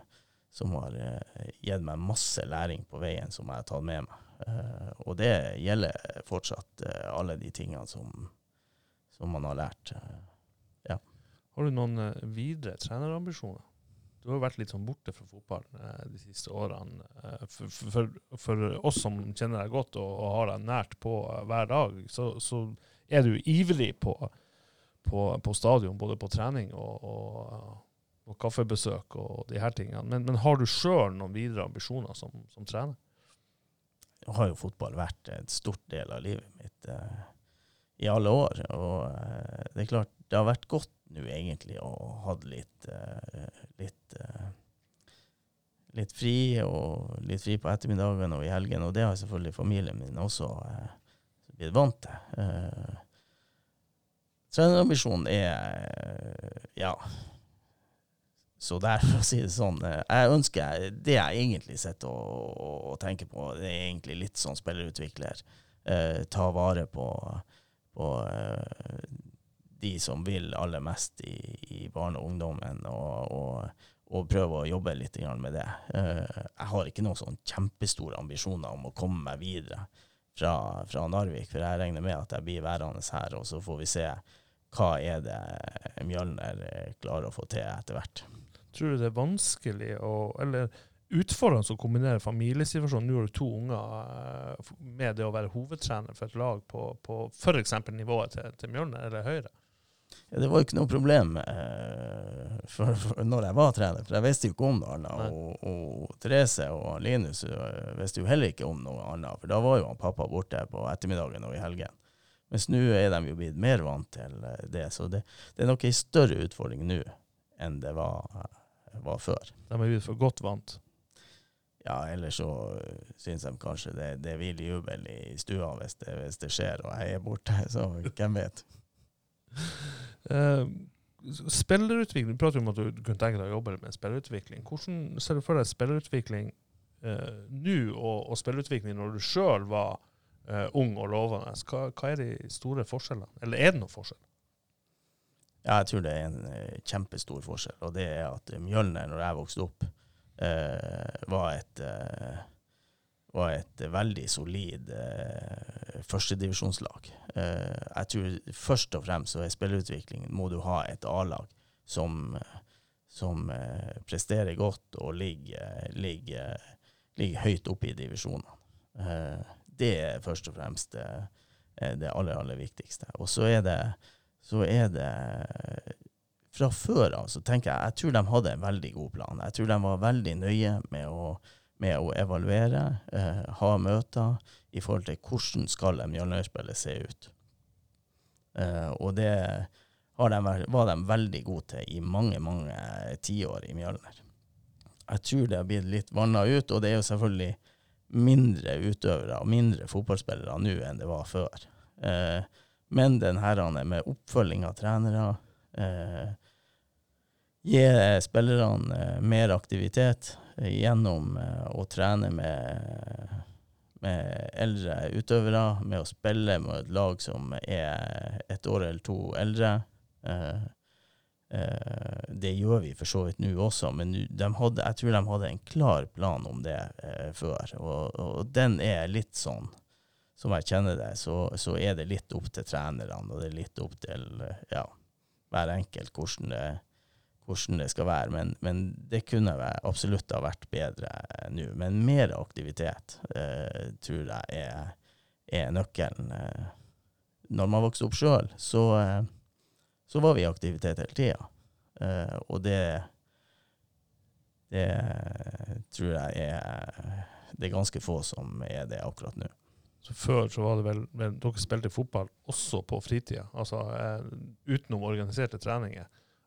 som har eh, gitt meg masse læring på veien som jeg har tatt med meg. Eh, og det gjelder fortsatt alle de tingene som, som man har lært. Ja. Har du noen videre trenerambisjoner? Du har vært litt sånn borte fra fotball eh, de siste årene. Eh, for, for, for oss som kjenner deg godt og, og har deg nært på eh, hver dag, så, så er du ivrig på, på, på stadion, både på trening og, og, og kaffebesøk og de her tingene. Men, men har du sjøl noen videre ambisjoner som, som trener? Har jo fotball vært en stort del av livet mitt i alle år. Og eh, det er klart, det har vært godt nå egentlig å ha litt, eh, litt, eh, litt fri, og litt fri på ettermiddagen og i helgen. Og det har selvfølgelig familien min også eh, blitt vant til. Eh, Trenerambisjonen er eh, ja, så der, for å si det sånn, eh, jeg ønsker Det jeg egentlig sitter og, og, tenker på, det er egentlig litt sånn spillerutvikler. Eh, ta vare på, på eh, de som vil aller mest i, i barne- og ungdommen, og, og, og prøve å jobbe litt med det. Eh, jeg har ikke noen sånn kjempestore ambisjoner om å komme meg videre fra, fra Narvik, for jeg regner med at jeg blir værende her, og så får vi se hva er det Mjølner eh, klarer å få til etter hvert. Tror du det er vanskelig å Eller utfordrende å kombinere familiesituasjonen Nå har du to unger eh, med det å være hovedtrener for et lag på, på f.eks. nivået til, til Mjølner eller Høyre. Ja, det var jo ikke noe problem eh, for, for når jeg var trener, for jeg visste jo ikke om noe annet. Og, og Therese og Linus øh, visste jo heller ikke om noe annet, for da var jo han pappa borte på ettermiddagen og i helgen. Mens nå er de jo blitt mer vant til eh, det, så det, det er nok ei større utfordring nå enn det var, eh, var før. De er blitt for godt vant. Ja, ellers så øh, syns de kanskje det, det er vill jubel i stua hvis det, hvis det skjer og jeg er borte, så hvem vet. Uh, spillerutvikling, Du prater jo om at du kunne tenke deg å jobbe med spillerutvikling. Hvordan ser du for deg spillerutvikling uh, nå, og, og spillerutvikling når du sjøl var uh, ung og lovende? Hva, hva er de store forskjellene? Eller er det noen forskjell? Ja, jeg tror det er en eh, kjempestor forskjell, og det er at Mjølner, når jeg vokste opp, eh, var et eh, var et veldig solid eh, førstedivisjonslag. Eh, jeg tror først og fremst så er spillerutviklingen må du ha et A-lag som, som eh, presterer godt og ligger, ligger, ligger høyt oppe i divisjonene. Eh, det er først og fremst eh, det aller, aller viktigste. Og så er det så er det Fra før av så tenker jeg jeg tror de hadde en veldig god plan. Jeg tror de var veldig nøye med å, med å evaluere, eh, ha møter i forhold til hvordan skal Mjølnerspillet se ut. Eh, og det de, var de veldig gode til i mange, mange tiår i Mjølner. Jeg tror det har blitt litt vanna ut, og det er jo selvfølgelig mindre utøvere og mindre fotballspillere nå enn det var før. Eh, men den her med oppfølging av trenere, eh, gi spillerne eh, mer aktivitet eh, gjennom eh, å trene med, med eldre utøvere, med å spille med et lag som er et år eller to eldre. Eh, eh, det gjør vi for så vidt nå også, men de hadde, jeg tror de hadde en klar plan om det eh, før. Og, og den er litt sånn som jeg kjenner det, så, så er det litt opp til trenerne, og det er litt opp til eh, ja, hver enkelt hvordan det, hvordan det skal være. Men, men det kunne absolutt ha vært bedre nå. Men mer aktivitet eh, tror jeg er, er nøkkelen. Eh, når man vokste opp sjøl, så, eh, så var vi i aktivitet hele tida. Eh, og det det tror jeg er Det er ganske få som er det akkurat nå. Så Før så var det vel, vel Dere spilte fotball også på fritida, altså eh, utenom organiserte treninger.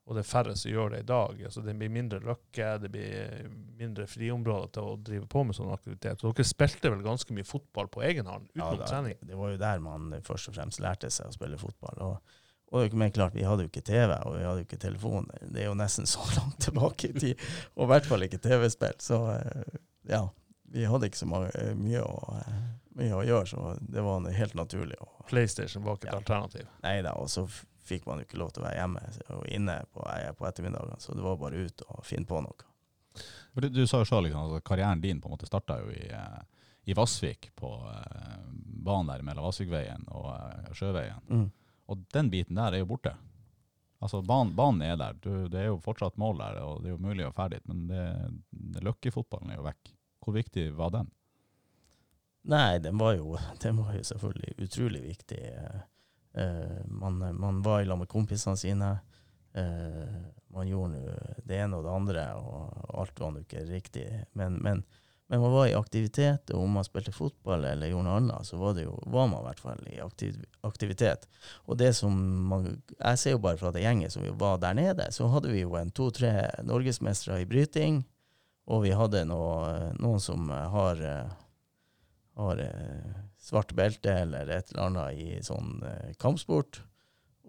Og det er færre som gjør det i dag. altså Det blir mindre løkke, det blir mindre friområder til å drive på med sånn aktivitet. Så dere spilte vel ganske mye fotball på egen hånd, Ja, utenom da, trening? Det var jo der man først og fremst lærte seg å spille fotball. Og, og men klart, vi hadde jo ikke TV, og vi hadde jo ikke telefon. Det er jo nesten så langt tilbake i tid. Og i hvert fall ikke TV-spill. Så eh, ja, vi hadde ikke så mange, mye, å, eh, mye å gjøre, så det var helt naturlig. PlayStation var ikke et Ja. alternativ. Nei da, og så fikk man jo ikke lov til å være hjemme og inne på, eh, på ettermiddagen, så det var bare ut og finne på noe. Du, du sa jo sjøl liksom, at karrieren din på en måte starta jo i, eh, i Vassvik, på eh, banen der mellom Vassvikveien og eh, Sjøveien. Mm. Og den biten der er jo borte. Altså Banen, banen er der, du, det er jo fortsatt mål der, og det er jo mulig å ferdig, men det, det løkkefotballen er jo vekk. Hvor viktig var den? Nei, den var jo, den var jo selvfølgelig utrolig viktig. Eh, man, man var i lag med kompisene sine. Eh, man gjorde det ene og det andre, og alt var nå ikke riktig. Men, men, men man var i aktivitet, og om man spilte fotball eller gjorde noe annet, så var, jo, var man i hvert fall i aktiv, aktivitet. Og det som man, Jeg ser jo bare fra det gjengen som var der nede, så hadde vi jo en to-tre norgesmestere i bryting, og vi hadde noe, noen som har eh, har eh, svart belte eller et eller annet i sånn eh, kampsport.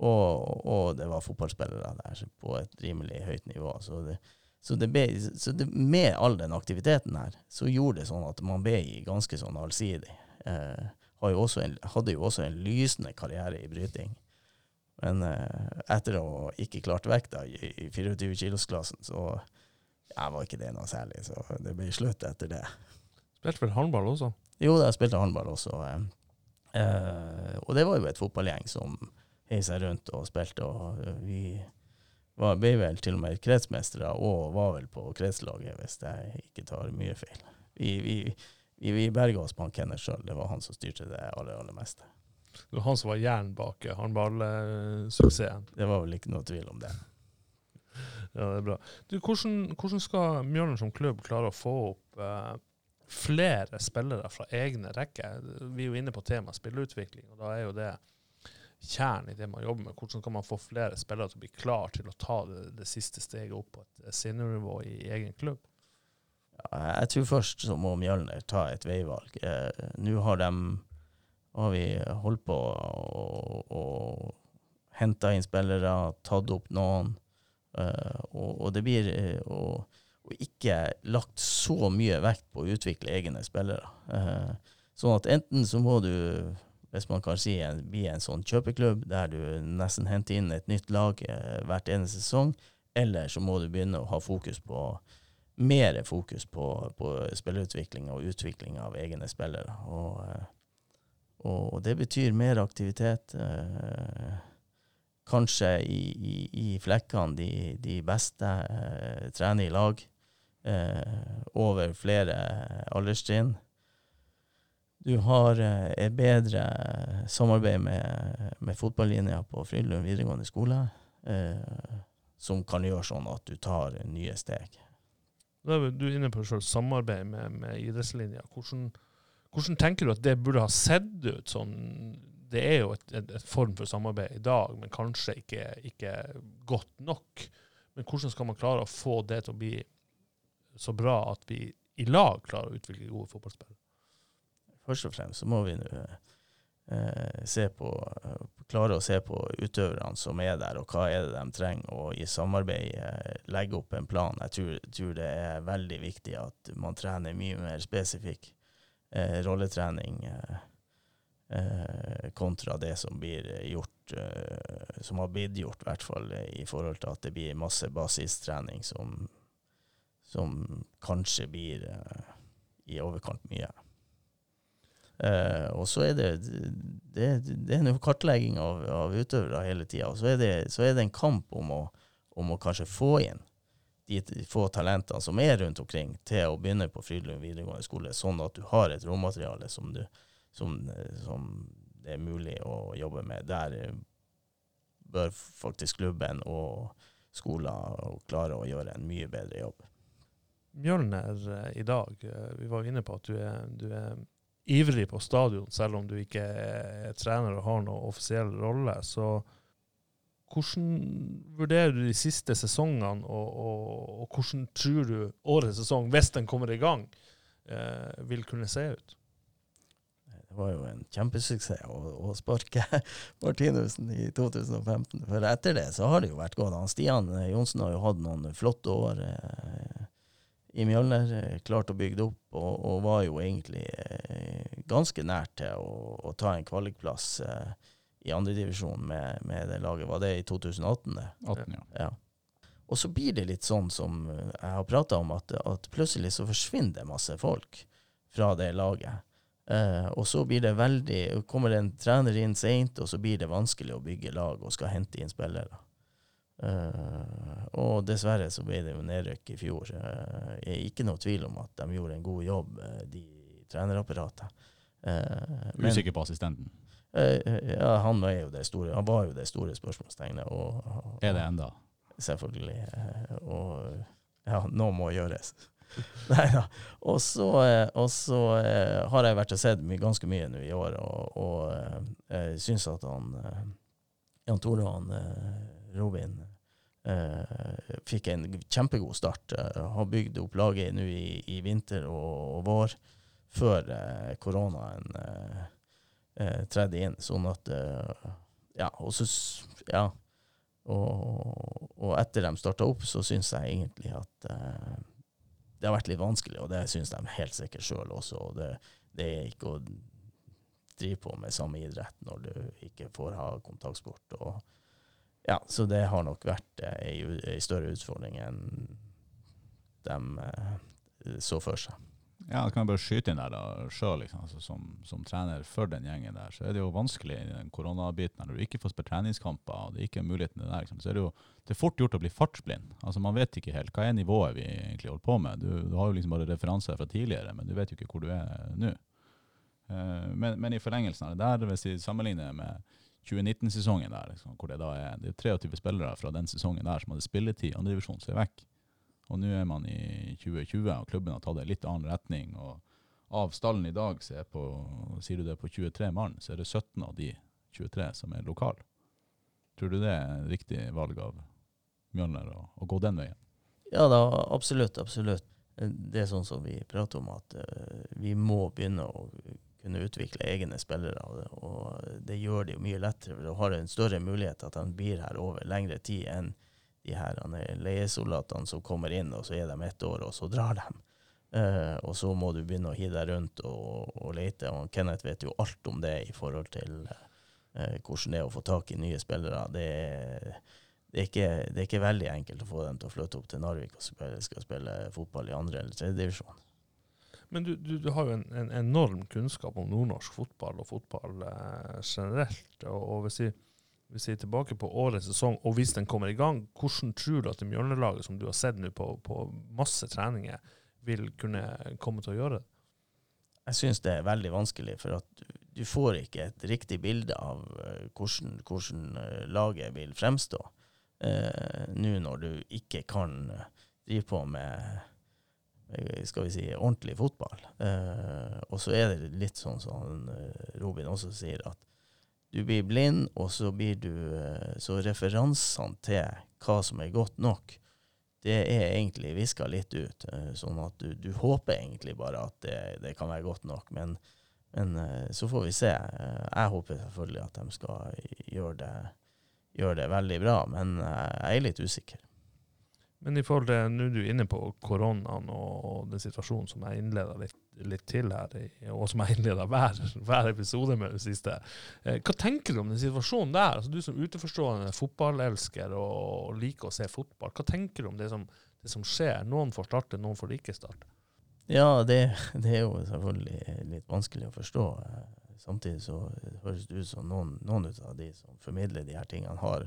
Og, og det var fotballspillere der på et rimelig høyt nivå. Så, det, så, det ble, så det, med all den aktiviteten her, så gjorde det sånn at man ble ganske sånn allsidig. Eh, hadde jo også en lysende karriere i bryting. Men eh, etter å ikke klart vekta i, i 24-kilosklassen, så ja, var ikke det noe særlig. Så det ble slutt etter det. Spilte vel håndball også? Jo, da, jeg spilte håndball også. Eh, eh, og det var jo et fotballgjeng som heiv seg rundt og spilte, og vi var, ble vel til og med kretsmestere og var vel på kretslaget, hvis jeg ikke tar mye feil. Vi, vi, vi, vi berga oss på han Kenneth sjøl, det var han som styrte det aller, aller meste. Det var han som var hjernen bak eh, håndballsuksessen. Det var vel ikke noe tvil om det. Ja, det er bra. Du, hvordan, hvordan skal Mjølner som klubb klare å få opp eh, flere spillere fra egne rekker? Vi er jo inne på temaet spillutvikling, og da er jo det kjernen i det man jobber med. Hvordan kan man få flere spillere til å bli klar til å ta det, det siste steget opp på et seniornivå i egen klubb? Ja, jeg tror først så må Mjølner ta et veivalg. Eh, Nå har, de har vi holdt på å, å henta inn spillere, tatt opp noen, eh, og, og det blir eh, og, og ikke lagt så mye vekt på å utvikle egne spillere. Eh, sånn at enten så må du, hvis man kan si, bli en sånn kjøpeklubb der du nesten henter inn et nytt lag eh, hvert eneste sesong, eller så må du begynne å ha fokus på mer fokus på, på spillerutvikling og utvikling av egne spillere. Og, eh, og det betyr mer aktivitet. Kanskje i, i, i flekkene de, de beste eh, trener i lag eh, over flere alderstrinn. Du har eh, et bedre samarbeid med, med fotballinja på Frydenlund videregående skole, eh, som kan gjøre sånn at du tar nye steg. Da er du inne på selv samarbeid med, med idrettslinja. Hvordan, hvordan tenker du at det burde ha sett ut? Sånn, det er jo et, et, form for samarbeid i dag, men kanskje ikke, ikke godt nok. Men hvordan skal man klare å få det til å bli så bra at vi i lag klarer å utvikle gode fotballspillere? Først og fremst så må vi nå eh, se på, klare å se på utøverne som er der, og hva er det de trenger, og i samarbeid eh, legge opp en plan. Jeg tror, tror det er veldig viktig at man trener mye mer spesifikk eh, rolletrening eh, kontra det som blir gjort, eh, som har blitt gjort, i hvert fall eh, i forhold til at det blir masse basistrening som, som kanskje blir eh, i overkant mye. Uh, og så er det det, det er en kartlegging av, av utøvere hele tida. Så er, det, så er det en kamp om å, om å kanskje få inn de få talentene som er rundt omkring, til å begynne på Frydlund videregående skole, sånn at du har et råmateriale som, du, som, som det er mulig å jobbe med. Der eh, bør faktisk klubben og skoler klare å gjøre en mye bedre jobb. Mjølner eh, i dag, eh, vi var inne på at du er, du er ivrig på stadion, selv om du ikke er trener og har noen offisiell rolle. Så hvordan vurderer du de siste sesongene, og, og, og hvordan tror du årets sesong, hvis den kommer i gang, vil kunne se ut? Det var jo en kjempesuksess å, å sparke Martinussen i 2015. For etter det så har det jo vært. Han Stian Johnsen har jo hatt noen flotte år eh, i Mjølner. eh, Klart å bygge det opp, og, og var jo egentlig eh, ganske nært til å, å ta en kvalikplass eh, i andredivisjon med, med det laget. Var det i 2018? det? 18, ja. Ja. Og så blir det litt sånn som eh, jeg har prata om, at, at plutselig så forsvinner det masse folk fra det laget. Eh, og så blir det veldig Kommer det en trener inn seint, og så blir det vanskelig å bygge lag og skal hente inn spillere. Eh, og dessverre så ble det jo nedrykk i fjor. Eh, jeg er ikke noe tvil om at de gjorde en god jobb, eh, de trenerapparatet. Eh, men- Usikker på assistenten. Eh, ja, han var jo det store, han var jo det store spørsmålstegnet. Og, og, Er det enda? Selvfølgelig. Og ja, noe må gjøres. Nei da. Og så, eh, eh, har jeg vært og sett ganske mye nå i år, og, og eh, jeg syns at han Jan Tore og han, Robin eh, fikk en kjempegod start. Har bygd opp laget nå i, i vinter og, og vår, før eh, koronaen eh, tredde inn. Sånn at Ja, og så Ja. Og, og etter de starta opp, så syns jeg egentlig at det har vært litt vanskelig, og det syns de helt sikkert sjøl også. Og det, det er ikke å drive på med samme idrett når du ikke får ha kontaktsport. Og, ja, så det har nok vært eh, ei større utfordring enn de eh, så for seg. Ja, kan jeg bare skyte inn der da, sjøl, liksom, altså, som, som trener for den gjengen der, så er det jo vanskelig i den koronabiten når du ikke får spilt treningskamper, og det ikke er muligheten til det der, liksom, så er det jo det er fort gjort å bli fartsblind. Altså Man vet ikke helt hva er nivået vi egentlig holder på med. Du, du har jo liksom bare referanser fra tidligere, men du vet jo ikke hvor du er nå. Eh, men, men i forlengelsen av det der, hvis vi sammenligner med 2019-sesongen der, liksom, hvor det da er, det er 23 spillere fra den sesongen der som hadde spilletid i andredivisjon, som er vekk. Og nå er man i 2020, og klubben har tatt en litt annen retning. og Av stallen i dag, så er på, sier du det på 23 mann, så er det 17 av de 23 som er lokale. Tror du det er en riktig valg av Mjølner å, å gå den veien? Ja da, absolutt. Absolutt. Det er sånn som vi prater om, at uh, vi må begynne å kunne utvikle egne spillere. og det- gjør det jo mye lettere. for Du har en større mulighet at han blir her over lengre tid enn de her er leiesoldatene som kommer inn, og så er de ett år, og så drar de. Uh, og så må du begynne å hive deg rundt og, og lete. Og Kenneth vet jo alt om det i forhold til uh, hvordan det er å få tak i nye spillere. Det er, det, er ikke, det er ikke veldig enkelt å få dem til å flytte opp til Narvik og spille, skal spille fotball i andre eller tredje divisjon. Men du, du, du har jo en, en enorm kunnskap om nordnorsk fotball og fotball eh, generelt. Og, og hvis, vi, vi er tilbake på årets sesong, og hvis den kommer i gang, hvordan tror du at det Mjølnerlaget som du har sett nå på, på masse treninger, vil kunne komme til å gjøre det? Jeg syns det er veldig vanskelig, for at du, får ikke et riktig bilde av eh, hvordan, hvordan eh, laget vil fremstå. Eh, Nå når du ikke kan eh, drive på med skal vi si, ordentlig fotball. Eh, og så er det litt sånn som Robin også sier, at du blir blind, og så blir du eh, Så referansene til hva som er godt nok, det er egentlig viska litt ut. eh, Sånn at du, du håper egentlig bare at det, det kan være godt nok. Men, men eh, så får vi se. Jeg håper selvfølgelig at de skal gjøre det, gjøre det veldig bra, men jeg er litt usikker. Men i forhold til, nå du er inne på koronaen og den situasjonen som jeg innleda litt, litt til her, og som jeg innleda hver, hver episode med det siste. Eh, hva tenker du om den situasjonen der? Altså, du som utenforstående fotballelsker og, liker å se fotball, hva tenker du om det som, det som skjer? Noen får starte, noen får ikke starte. Ja, det, det er jo selvfølgelig litt vanskelig å forstå. Samtidig så høres det ut som noen, noen av de som formidler de her tingene, har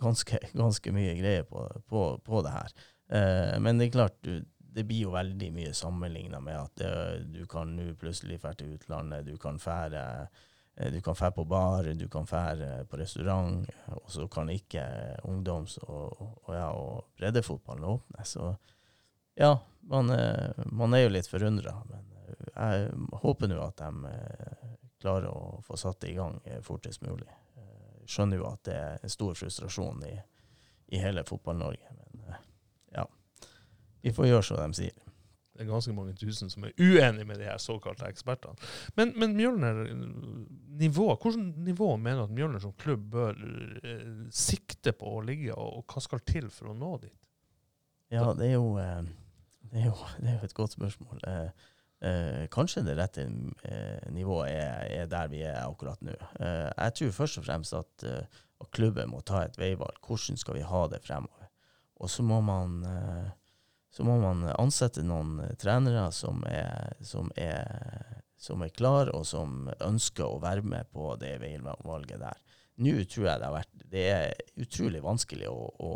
ganske, ganske mye greie på, på, på det her. Eh, men det er klart, du, det blir jo veldig mye sammenligna med at det, du kan nå plutselig dra til utlandet, du kan fære eh, du kan fære på bar, du kan fære på restaurant, og så kan ikke ungdoms- og, og, ja, og breddefotballen åpne. Så ja, man, eh, man er jo litt forundra, men eh, jeg håper nå at de eh, klarer å få satt det i gang eh, fortest mulig. Eh, Skjønner jo at det er stor frustrasjon i, i hele Fotball-Norge, eh. Vi får gjøre som de sier. Det er ganske mange tusen som er uenige med de her såkalte ekspertene. Men, men Mjølner, nivå, hvordan nivå mener du at Mjølner som klubb bør eh, sikte på å ligge, og, og hva skal til for å nå dit? Ja, det er jo, eh, det er jo, det er jo et godt spørsmål. Eh, eh, kanskje det rette eh, nivået er, er der vi er akkurat nå. Eh, jeg tror først og fremst at, at klubben må ta et veivalg. Hvordan skal vi ha det fremover? Og så må man, så må man ansette noen eh, trenere som er, som er som er klar, og som ønsker å være med på det veivalget der. Nå tror jeg det har vært Det er utrolig vanskelig å, å,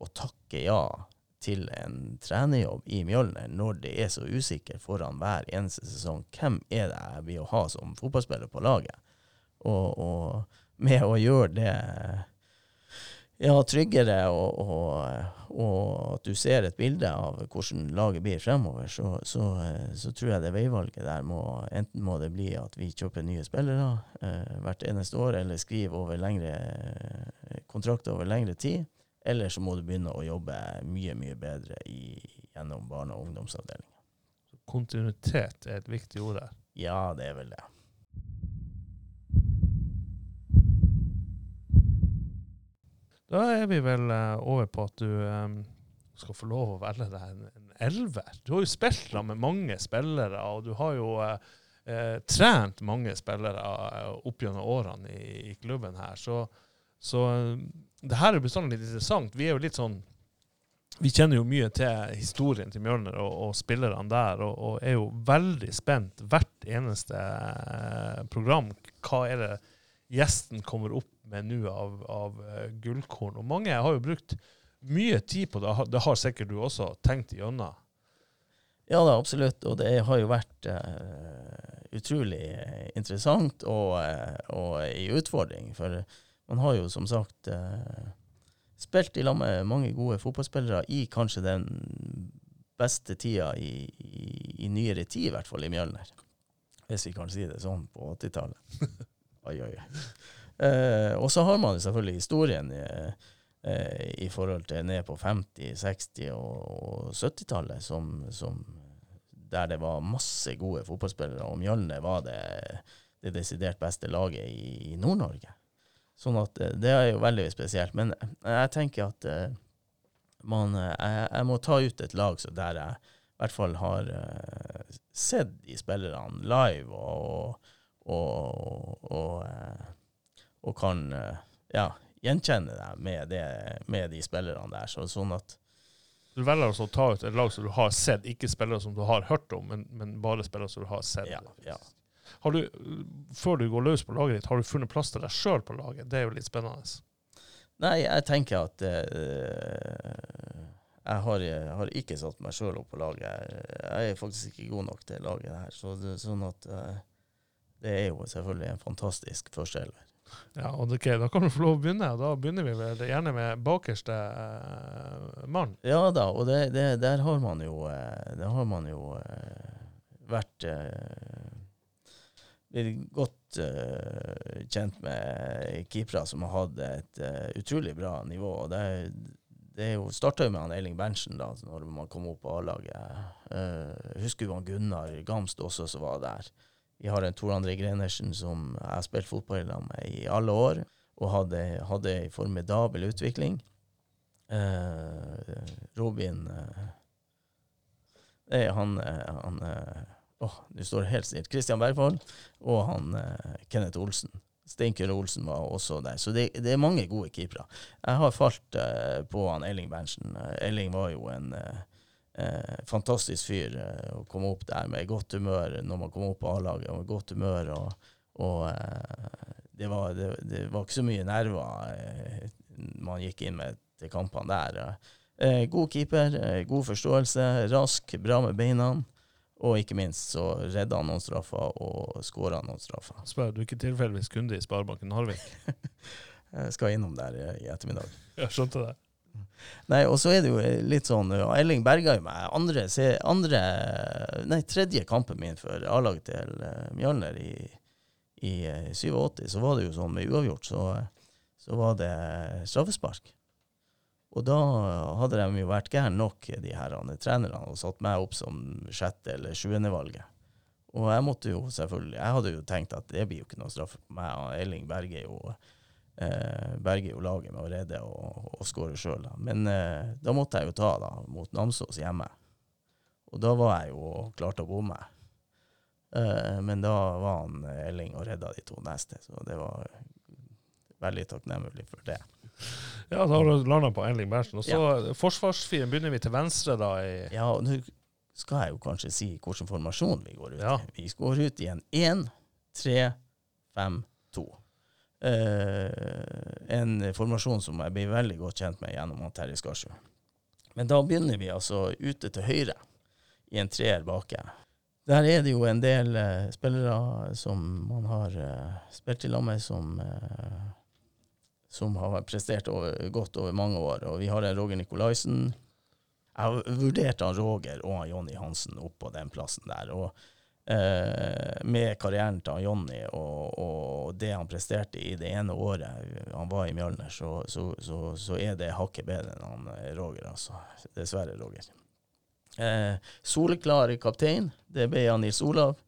å takke ja til en trenerjobb i Mjølner når det er så usikker foran hver eneste sesong. Hvem er det jeg vil ha som fotballspiller på laget? Og, og med å gjøre det ja, tryggere, og, og, og at du ser et bilde av hvordan laget blir fremover, så, så, så tror jeg det veivalget der må Enten må det bli at vi kjøper nye spillere eh, hvert eneste år, eller skriver over lengre kontrakter over lengre tid. Eller så må du begynne å jobbe mye, mye bedre i, gjennom barne- og ungdomsavdelinga. Kontinuitet er et viktig ord her. Ja, det er vel det. Da er vi vel eh, over på at du eh, skal få lov å velge deg en, en elver. Du har jo spilt med mange spillere, og du har jo eh, trent mange spillere opp gjennom årene i, i klubben her. Så, så det her er bestandig litt interessant. Vi er jo litt sånn vi kjenner jo mye til historien til Mjølner og, og spillerne der, og, og er jo veldig spent hvert eneste program. Hva er det gjesten kommer opp med nå av, av eh, gullkorn? Og mange har jo brukt mye tid på det. Det har sikkert du også tenkt igjennom. Ja da, absolutt. Og det har jo vært uh, utrolig eh, interessant og, og en utfordring. For man har jo som sagt uh, spilt i lag med mange gode fotballspillere i kanskje den beste tida i, i, i nyere tid, i hvert fall i Mjølner. Hvis vi kan si det sånn på 80-tallet. oi, oi, oi. Eh, og så har man selvfølgelig historien i, eh, i forhold til ned på 50-, 60- og, og 70-tallet, som, som, der det var masse gode fotballspillere, og Mjølne var det, det desidert beste laget i, i Nord-Norge. Sånn at eh, det er jo veldig spesielt. Men jeg tenker at eh, man, eh, jeg, jeg må ta ut et lag der jeg i hvert fall har eh, sett de spillerne live og, og, og, eh, og kan eh, ja, gjenkjenne deg med, det med de spillerne der. Så, sånn at Du velger altså å ta ut et lag som du har sett, ikke spillere som du har hørt om, men, men bare spillere som du har sett. ja, ja. Har du, før du går løs på laget ditt, har du funnet plass til deg sjøl på laget? Det er jo litt spennende. Nei, jeg tenker at uh, jeg, har, jeg har ikke satt meg sjøl opp på laget. Jeg er faktisk ikke god nok til laget her. Så det, sånn at uh, det er jo selvfølgelig en fantastisk førsteelver. Ja, og Da kan du få lov å begynne. Da begynner vi vel gjerne med bakerste eh, mann. Ja da, og det, det, der har man jo, eh, der har man jo eh, vært eh, godt eh, kjent med keepere som har hatt et eh, utrolig bra nivå. og det, det jo starta med han Eiling Berntsen da når man kom opp på A-laget. Uh, husker jo han Gunnar Gamst også som var der. Vi har en Tor André Grenersen som jeg har spilt fotball med i alle år, og hadde, hadde en formidabel utvikling. Eh, Robin eh, han, eh, han eh, Åh, nå står helt stilt. Kristian Bergvold og han eh, Kenneth Olsen. Steinkjer Olsen var også der. Så det, det er mange gode keepere. Jeg har falt eh, på han Elling Berntsen. Elling var jo en eh, eh, fantastisk fyr eh, å komme opp der med godt humør når man kom opp på A-laget. og med godt humør og, og eh, det, var, det, det var ikke så mye nerver eh, man gikk inn med til kampene der. Eh, god keeper, eh, god forståelse, rask, bra med beina. Og ikke minst så redda han noen straffer og skåra noen straffer. Spør, du ikke tilfeldigvis kunde i Sparebanken Narvik? Jeg skal innom der i, i ettermiddag. Jeg skjønte det. Nei, og så er det jo litt sånn Elling berga jo meg. Andre, andre Nei, tredje kampen min for A-laget til uh, Mjølner i, i eh, 87, så var det jo sånn med uavgjort, så, så var det straffespark. Og da hadde de jo vært gærne nok, de her trenerne, og satt meg opp som sjette- eller sjuendevalget. Og jeg måtte jo selvfølgelig Jeg hadde jo tenkt at det blir jo ikke noe straff på meg. Elling berger jo, eh, berger jo laget med å redde og, og skåre sjøl. Men eh, da måtte jeg jo ta da, mot Namsos hjemme. Og da var jeg jo klar til å bomme. Eh, men da var han eh, Elling og redda de to neste, så det var veldig takknemlig for det. Ja, da har du landa på Elling Berntsen. Og så forsvarsfiren begynner vi til venstre, da. I, Ja, nå skal jeg jo kanskje si hvilken formasjon vi går ut Ja. i. Vi går ut i en 1-3-5-2. Eh, en formasjon som jeg blir veldig godt kjent med gjennom Terje Skarsjø. Men da begynner vi altså ute til høyre, i en treer baki. Der er det jo en del eh, spillere som man har eh, spilt i lag med, som, eh, som har prestert over, godt over mange år. Og vi har en Roger Nikolaisen. Jeg har vurdert han Roger og han Jonny Hansen opp på den plassen der. og Med karrieren til Jonny og, og det han presterte i det ene året han var i Mjølner, så, så, så, så er det hakket bedre enn han eh, Roger. altså. Dessverre, Roger. Eh, soleklar kaptein, det ble han Nils Olav,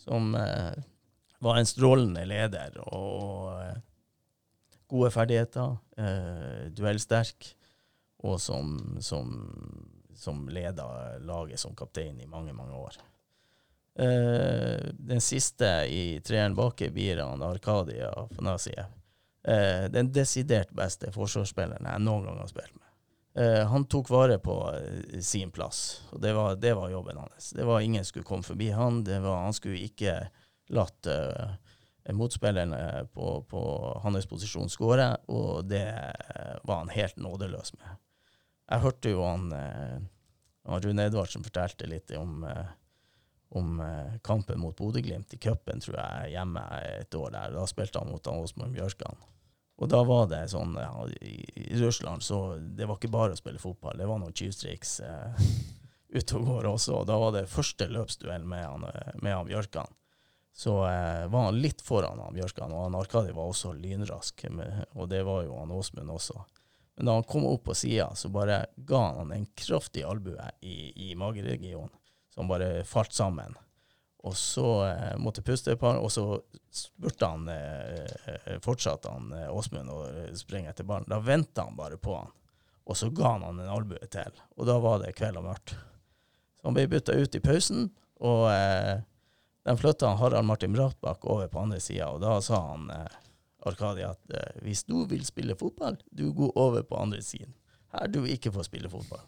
som eh, var en strålende leder og eh, gode ferdigheter, eh, duellsterk, og som, som, som leda laget som kaptein i mange, mange år. Eh, den siste i treeren bak blir han Arkadia Afanasiev. Eh, den desidert beste forsvarsspilleren jeg noen gang har spilt med. Eh, han tok vare på sin plass, og det var, det var jobben hans. Det var Ingen skulle komme forbi han. Var, han skulle ikke latt motspillerne på, på hans posisjon skåre, og det var han helt nådeløs med. Jeg hørte jo han, han Rune Edvardsen fortalte litt om, eh, om eh, kampen mot Bodø-Glimt i cupen, tror jeg, hjemme et år der. Da spilte han mot Åsmund Bjørskan. Og da var det sånn ja, i, I Russland så det var ikke bare å spille fotball, det var noen tjuvstriks eh, ute og går også. Og da var det første løpsduell med han, eh, med han Bjørkan. Så eh, var han litt foran han Bjørkan, og han Arkadi var også lynrask. Med, og det var jo han Åsmund også. Men da han kom opp på sida, så bare ga han en kraftig albue i, i mageregionen, som bare falt sammen. Og så eh, måtte puste et par, og så spurte han eh, fortsatte han eh, Åsmund å springe etter ballen. Da venta han bare på han, og så ga han han en albue til. Og da var det kveld og mørkt. Så han ble bytta ut i pausen, og eh, den flytta Harald Martin Bratbakk over på andre sida, og da sa han eh, Arkadi at eh, hvis du vil spille fotball, du går over på andre siden. Her du ikke får spille fotball.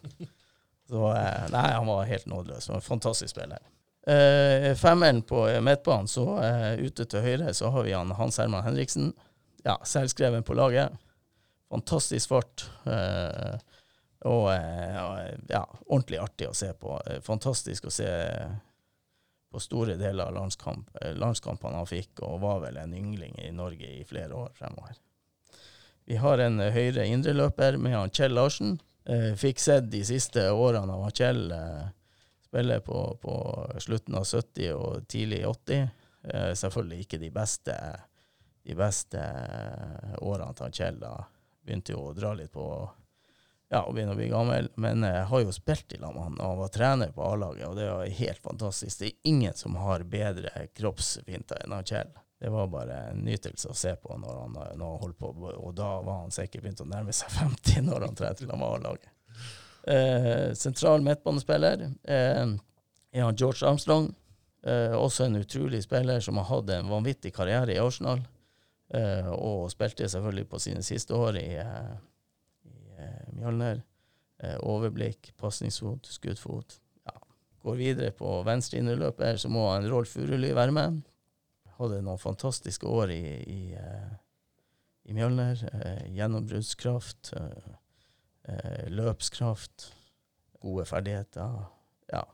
Så eh, nei, han var helt nådeløs. Han var en fantastisk spiller. Uh, femmeren på eh, midtbanen, så uh, ute til høyre så har vi han Hans Herman Henriksen. Ja, selvskreven på laget. Fantastisk fart. Uh, og eh, ja, ordentlig artig å se på. Eh, Fantastisk å se på store deler av landskamp, eh, landskampene han fikk, og var vel en yngling i Norge i flere år fremover. Vi har en eh, høyre indreløper med han Kjell Larsen. Eh, fikk sett de siste årene av Kjell eh, spille på, på slutten av 70 og tidlig 80. Eh, selvfølgelig ikke de beste, de beste eh, årene til Kjell. Da begynte jo å dra litt på ja, og begynne å bli gammel. Men jeg har jo spilt i lag med han og var trener på A-laget, og det var helt fantastisk. Det er ingen som har bedre kroppsfinter enn Kjell. Det var bare en nytelse å se på når han, når han holdt på, og da var han sikkert begynt å nærme seg 50 når han trer til A-laget. Eh, sentral midtbanespiller eh, er han George Armstrong. Eh, også en utrolig spiller som har hatt en vanvittig karriere i Arsenal, eh, og spilte selvfølgelig på sine siste år i i eh, Mjølner. Eh, overblikk, pasningsfot, skuddfot. Ja. Går videre på venstre innerløper, så må han Rolf Furuli være med. Hadde noen fantastiske år i, i, eh, i Mjølner. Eh, gjennombruddskraft, eh, løpskraft, gode ferdigheter. Ja,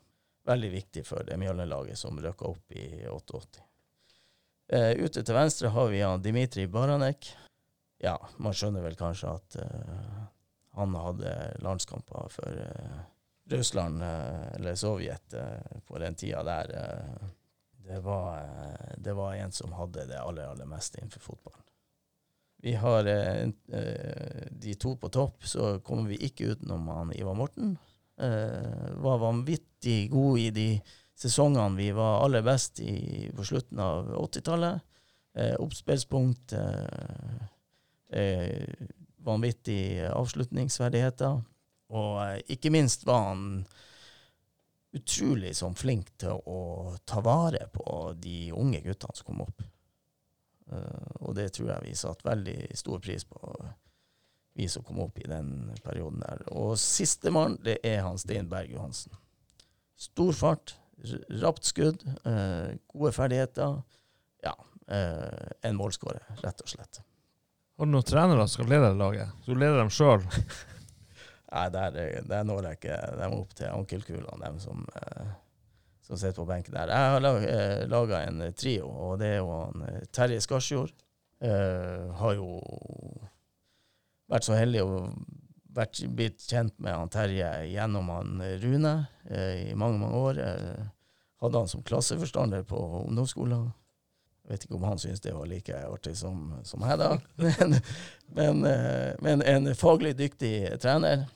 veldig viktig for det Mjølner-laget som røkka opp i 88. Eh, ute til venstre har vi han Dimitri Baranek. Ja, man skjønner vel kanskje at han hadde landskamper for Russland, eller Sovjet, på den tida der. Det, var, eh, det var en som hadde det aller, aller meste innenfor fotballen. Vi har eh, eh, de to på topp, så kommer vi ikke utenom han Ivar Morten. Var vanvittig god i de sesongene vi var aller best i på slutten av 80-tallet. Eh, Oppspillspunkt. Vanvittig avslutningsverdigheter. Og ikke minst var han utrolig sånn flink til å ta vare på de unge guttene som kom opp. Uh, og det tror jeg vi satte veldig stor pris på, vi som kom opp i den perioden der. Og sistemann, det er han Stein Berg Johansen. Stor fart, rapt skudd, uh, gode ferdigheter. Ja, uh, en målskårer, rett og slett. Har du noen trenere som skal lede laget? Så du leder dem sjøl? Nei, der, der når jeg ikke dem opp til ankelkulene, dem som, eh, som sitter på benken der. Jeg har lag, eh, laga en trio, og det er jo han eh, Terje Skarsjord. Eh, har jo vært så heldig å vært, blitt kjent med han Terje gjennom han Rune eh, i mange, mange år. Hadde han som klasseforstander på ungdomsskolen. Jeg vet ikke om han syntes det var like artig som, som jeg, da. Men, men, men en faglig dyktig trener.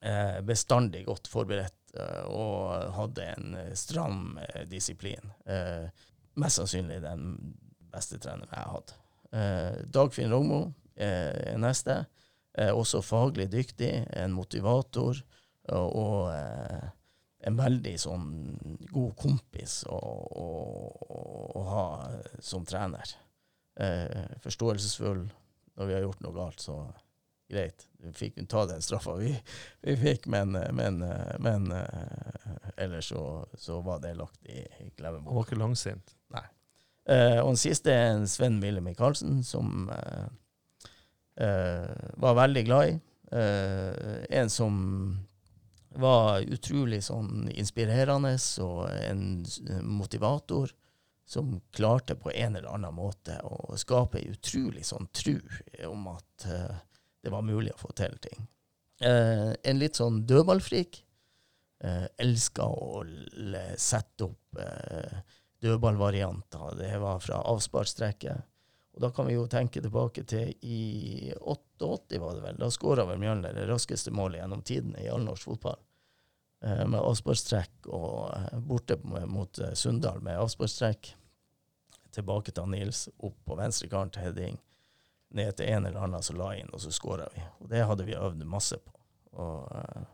Eh, bestandig godt forberedt eh, og hadde en eh, stram disiplin. Mest sannsynlig den beste treneren jeg. Eh, Dagfinn Rogmo er neste. Også faglig dyktig, en motivator og, en veldig sånn god kompis å, å, å ha som trener. Forståelsesfull. Når vi har gjort noe galt, så greit. Vi fikk ta den straffa vi, vi fikk, men, men, men eh, ellers så, så var det lagt i Han glemmeboka. var ikke langsint. Eh, og den siste er en Sven Mille Michaelsen, som eh, eh, var veldig glad i. Eh, en som var utrolig sånn inspirerende og en motivator som klarte på en eller annen måte å skape en utrolig sånn tru om at eh, det var mulig å få til ting. Eh, en litt sånn dødballfrik. Eh, Elska å sette opp eh, dødballvarianter. Det var fra avsparkstrekket. Og da kan vi jo tenke tilbake til i 88, var det vel. Da skåra vel Mjølner det raskeste målet gjennom tidene i all norsk fotball. Eh, med avsparkstrekk og eh, borte mot eh, Sunndal med avsparkstrekk. Tilbake til Nils, opp på venstre kant til heading. Ned til en eller annen som la inn, og så skåra vi. Og det hadde vi øvd masse på. Og uh,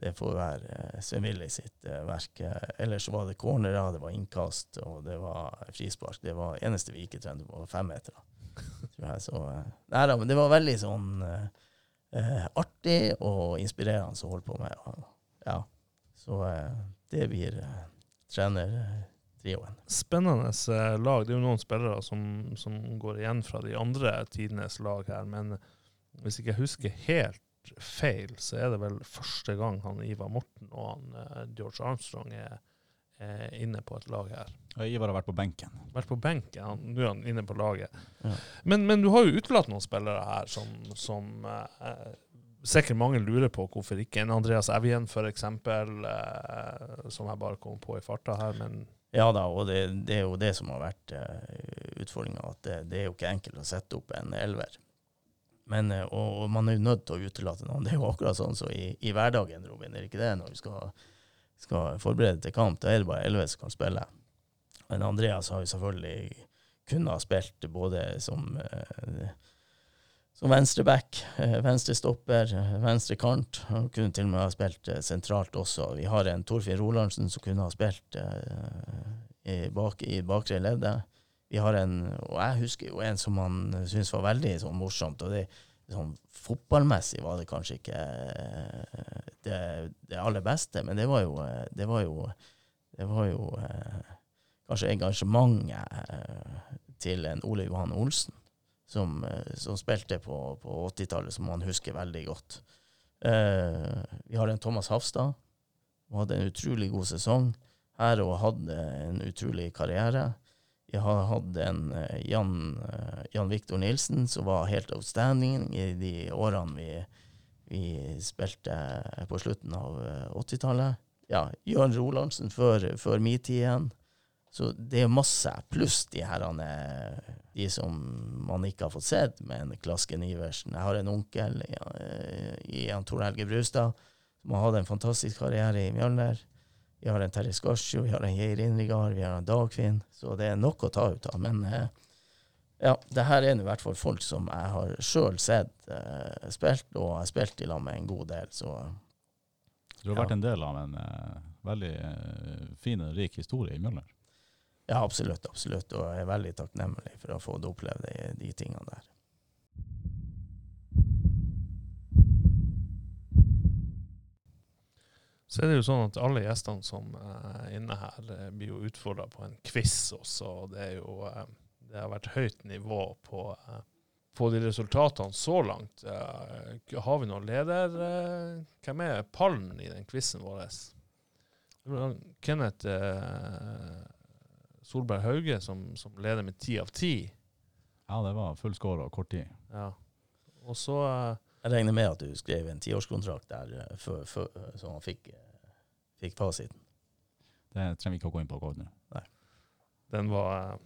det får være uh, Svein Willy sitt uh, verk. Eh, ellers var det cornerer, det var innkast, og det var frispark. Det var eneste vi ikke trente på, femmetere. Så eh, Nei da, men det var veldig sånn eh, eh, artig og inspirerende å holde på med. Ja. Så eh, det blir uh, trenertrioen. Spennende eh, lag. Det er jo noen spillere som, som går igjen fra de andre tidenes lag her, men hvis ikke jeg husker helt feil, så er det vel første gang han Ivar Morten og han eh, George Armstrong er, er inne på et lag her. Og Ivar har vært på benken. Vært på benken, han- nå er han inne på laget. Ja. Men, men du har jo utelatt noen spillere her som, som eh, sikkert mange lurer på hvorfor ikke. En Andreas Evjen f.eks., eh, som jeg bare kom på i farta her. Men Ja da, og det, det er jo det som har vært uh, utfordringa. At det, det er jo ikke enkelt å sette opp en elver. Men, uh, og, og man er jo nødt til å utelate noen. Det er jo akkurat sånn som så i, i hverdagen, Robin. Er det ikke det? Når vi skal, skal forberede til kamp, da er det bare elleve som kan spille. Men Andreas har jo selvfølgelig kunnet ha spilt både som, eh, som venstre back, venstre stopper, venstre kant. Han kunne til og med ha spilt eh, sentralt også. Vi har en Torfinn Rolandsen som kunne ha spilt eh, i, bak, i bakre leddet. Vi har en, og jeg husker jo en som han syntes var veldig sånn morsomt. og det sånn Fotballmessig var det kanskje ikke eh, det, det aller beste, men det var jo, eh, det var jo, det var jo eh, kanskje engasjementet eh, til en Ole Johan Olsen, som, eh, som spilte på, på 80-tallet, som man husker veldig godt. Eh, vi har en Thomas Hafstad, som hadde en utrolig god sesong her og hadde en utrolig karriere. Vi har hatt en eh, Jan, eh, Jan Viktor Nilsen som var helt outstanding i de årene vi, vi spilte på slutten av eh, 80-tallet. Ja, Jørn Rolandsen før, før min tid igjen. Så det er masse, pluss de herrene, de som man ikke har fått sett, med en Klasken Iversen. Jeg har en onkel eh, i han Tor Helge Brustad, som har hatt en fantastisk karriere i Mjølner. Vi har en Terje Skarsjo, vi har en Geir Inrigard, vi har en Dagfinn. Så det er nok å ta ut av. Men eh, ja, det her er i hvert fall folk som jeg har sjøl sett eh, spilt, og har spilt i lag med en god del. Så Du har Ja. vært en del av en eh, veldig eh, fin og rik historie i Mjølner. Ja, absolutt, absolutt. Og jeg er veldig takknemlig for å fått oppleve de, de tingene der. så er det jo sånn at alle gjestene som er inne her, eh, blir jo utfordra på en quiz også. og Det jo eh, det har vært høyt nivå på, eh, på de resultatene så langt. Eh, Har vi noen leder? eh, Hvem er pallen i den quizen vår? Kenneth eh, Solberg Hauge som, som leder med ti av ti. Ja, det var full score og kort tid. Ja. Og så eh, Jeg regner med at du skrev en tiårskontrakt der eh, før, før, så han fikk, eh, fikk fasiten. Det trenger vi ikke å gå inn på akkurat nå. den var eh,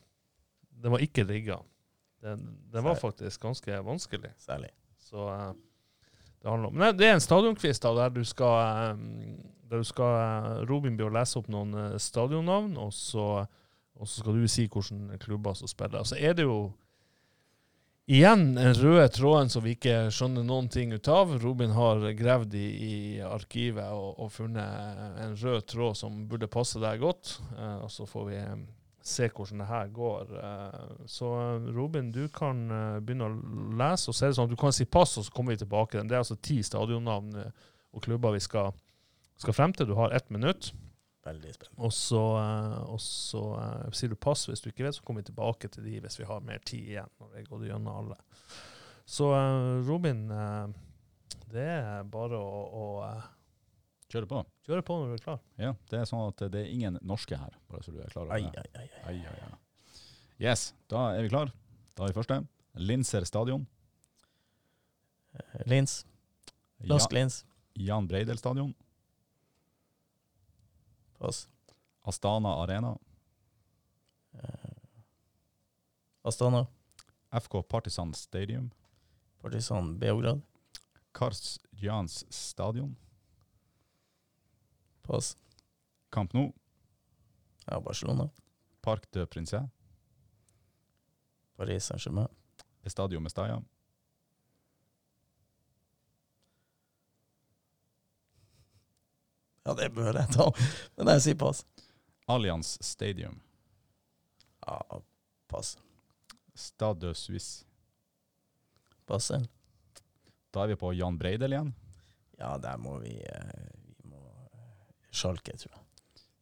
Den var ikke rigga. Den, den var faktisk ganske vanskelig. Særlig. Så eh, det handler om Nei, det er en stadionkvist da, der du skal eh, Der du skal eh, Robin blir å lese opp noen eh, stadionnavn, og så, og så skal du si hvilke klubber som spiller. Så er det jo igjen den røde tråden som vi ikke skjønner noen ting ut av. Robin har gravd i, i arkivet og, og funnet en rød tråd som burde passe deg godt. Eh, og så får vi eh, se hvordan det her går. Eh, så eh, Robin, du kan begynne å lese. og så det sånn at Du kan si pass, og så kommer vi tilbake. Det er altså ti stadionnavn og klubber vi skal, skal frem til. Du har ett minutt. Veldig spennende. Og så, eh, og så eh, sier du pass hvis du ikke vet, så kommer vi tilbake til de hvis vi har mer tid igjen. når vi går gjennom alle. Så eh, Robin, det er bare å, å Kjøre på. Kjøre på når du er klar. Ja, det er sånn at det er ingen norske her, bare så du er klar over det. ai, ai. ai. Yes, da er vi klar. Da er vi første. Linser stadion. Lins. Lins. Ja, Lins. Jan Breidel stadion. Pass. Astana Arena. Eh, Astana. FK Partisan Stadium. Partisan Beograd. Kars Jans stadion. Pass. Camp Nou. Ja, Barcelona. Parc de Princet. Paris Saint-Germain. Estadio Mestalla. Ja, det bør jeg ta, men jeg sier pass. Allianz Stadium. Ja, pass. Stade Suisse. Pass. Da er vi på Jan Breidel igjen. Ja, der må vi, eh, vi må Sjalke, tror jeg.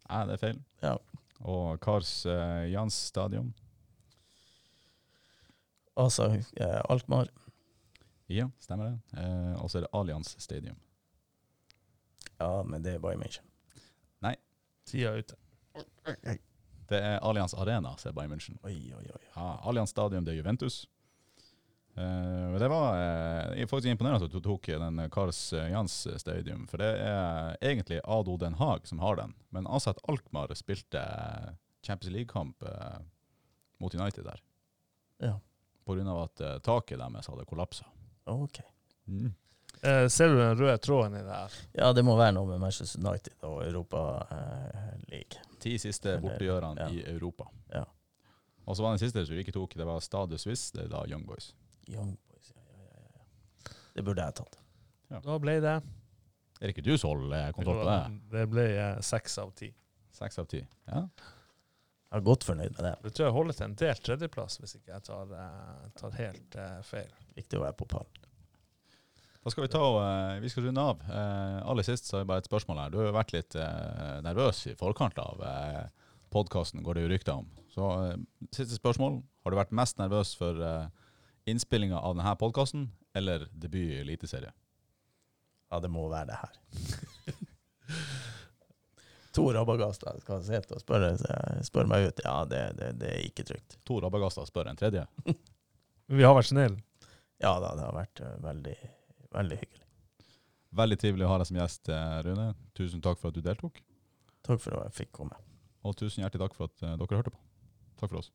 Nei, det er feil. Ja. Og Kars uh, Jans stadion. Altså uh, Alkmaar. Ja, stemmer det. Uh, og så er det Allianz Stadium. Ja, men det er Bayern München. Nei. Tida er ute. Det er Allianz Arena, sier Bayern München. Oi, oi, oi. Ja, Allianz Stadium, det er Juventus. Uh, det var uh, er faktisk imponerende at du tok den Kars eh, Jans Stadium, for det er egentlig Ado Den Haag som har den. Men Asat Alkmaar spilte eh, Champions League-kamp uh, mot United der, Ja, på grunn av at uh, taket deres hadde kollapsa. ok. Mm. Eh, ser du den røde tråden i det her? Ja, det må være noe med Manchester United og Europa eh, League. Ti siste bortegjørene ja. i Europa. Ja. Og så var den siste som vi ikke tok, det var Stade Suisse, det er da Young Boys. Young Boys, ja, ja, ja, ja. Det burde jeg tatt. Da ble det Er det ikke du som holder kontroll på det? Det ble eh, seks av ti. Seks av ti. Ja. Jeg er godt fornøyd med det. Det tror jeg holder til en delt tredjeplass, hvis ikke jeg tar, eh, tar helt uh, feil. Viktig å være på pall. Da skal vi ta og, eh, vi skal runde av. Eh, aller sist så har jeg bare et spørsmål her. Du har jo vært litt eh, nervøs i forkant av podkasten, går det jo rykter om. Så siste spørsmål. Har du vært mest nervøs for innspillinga av denne podkasten eller debut i Eliteserie? Ja, det må være det her. to rabagaster skal sitte og spørre, spørre meg ut. Ja, det, det, det er ikke trygt. To rabagaster spør en tredje. Vi har vært snille. Ja da, det har vært veldig, veldig hyggelig. Veldig trivelig å ha deg som gjest, eh, Rune. Tusen takk for at du deltok. Takk for at jeg fikk komme. Og tusen hjertelig takk for at eh, dere hørte på. Takk for oss.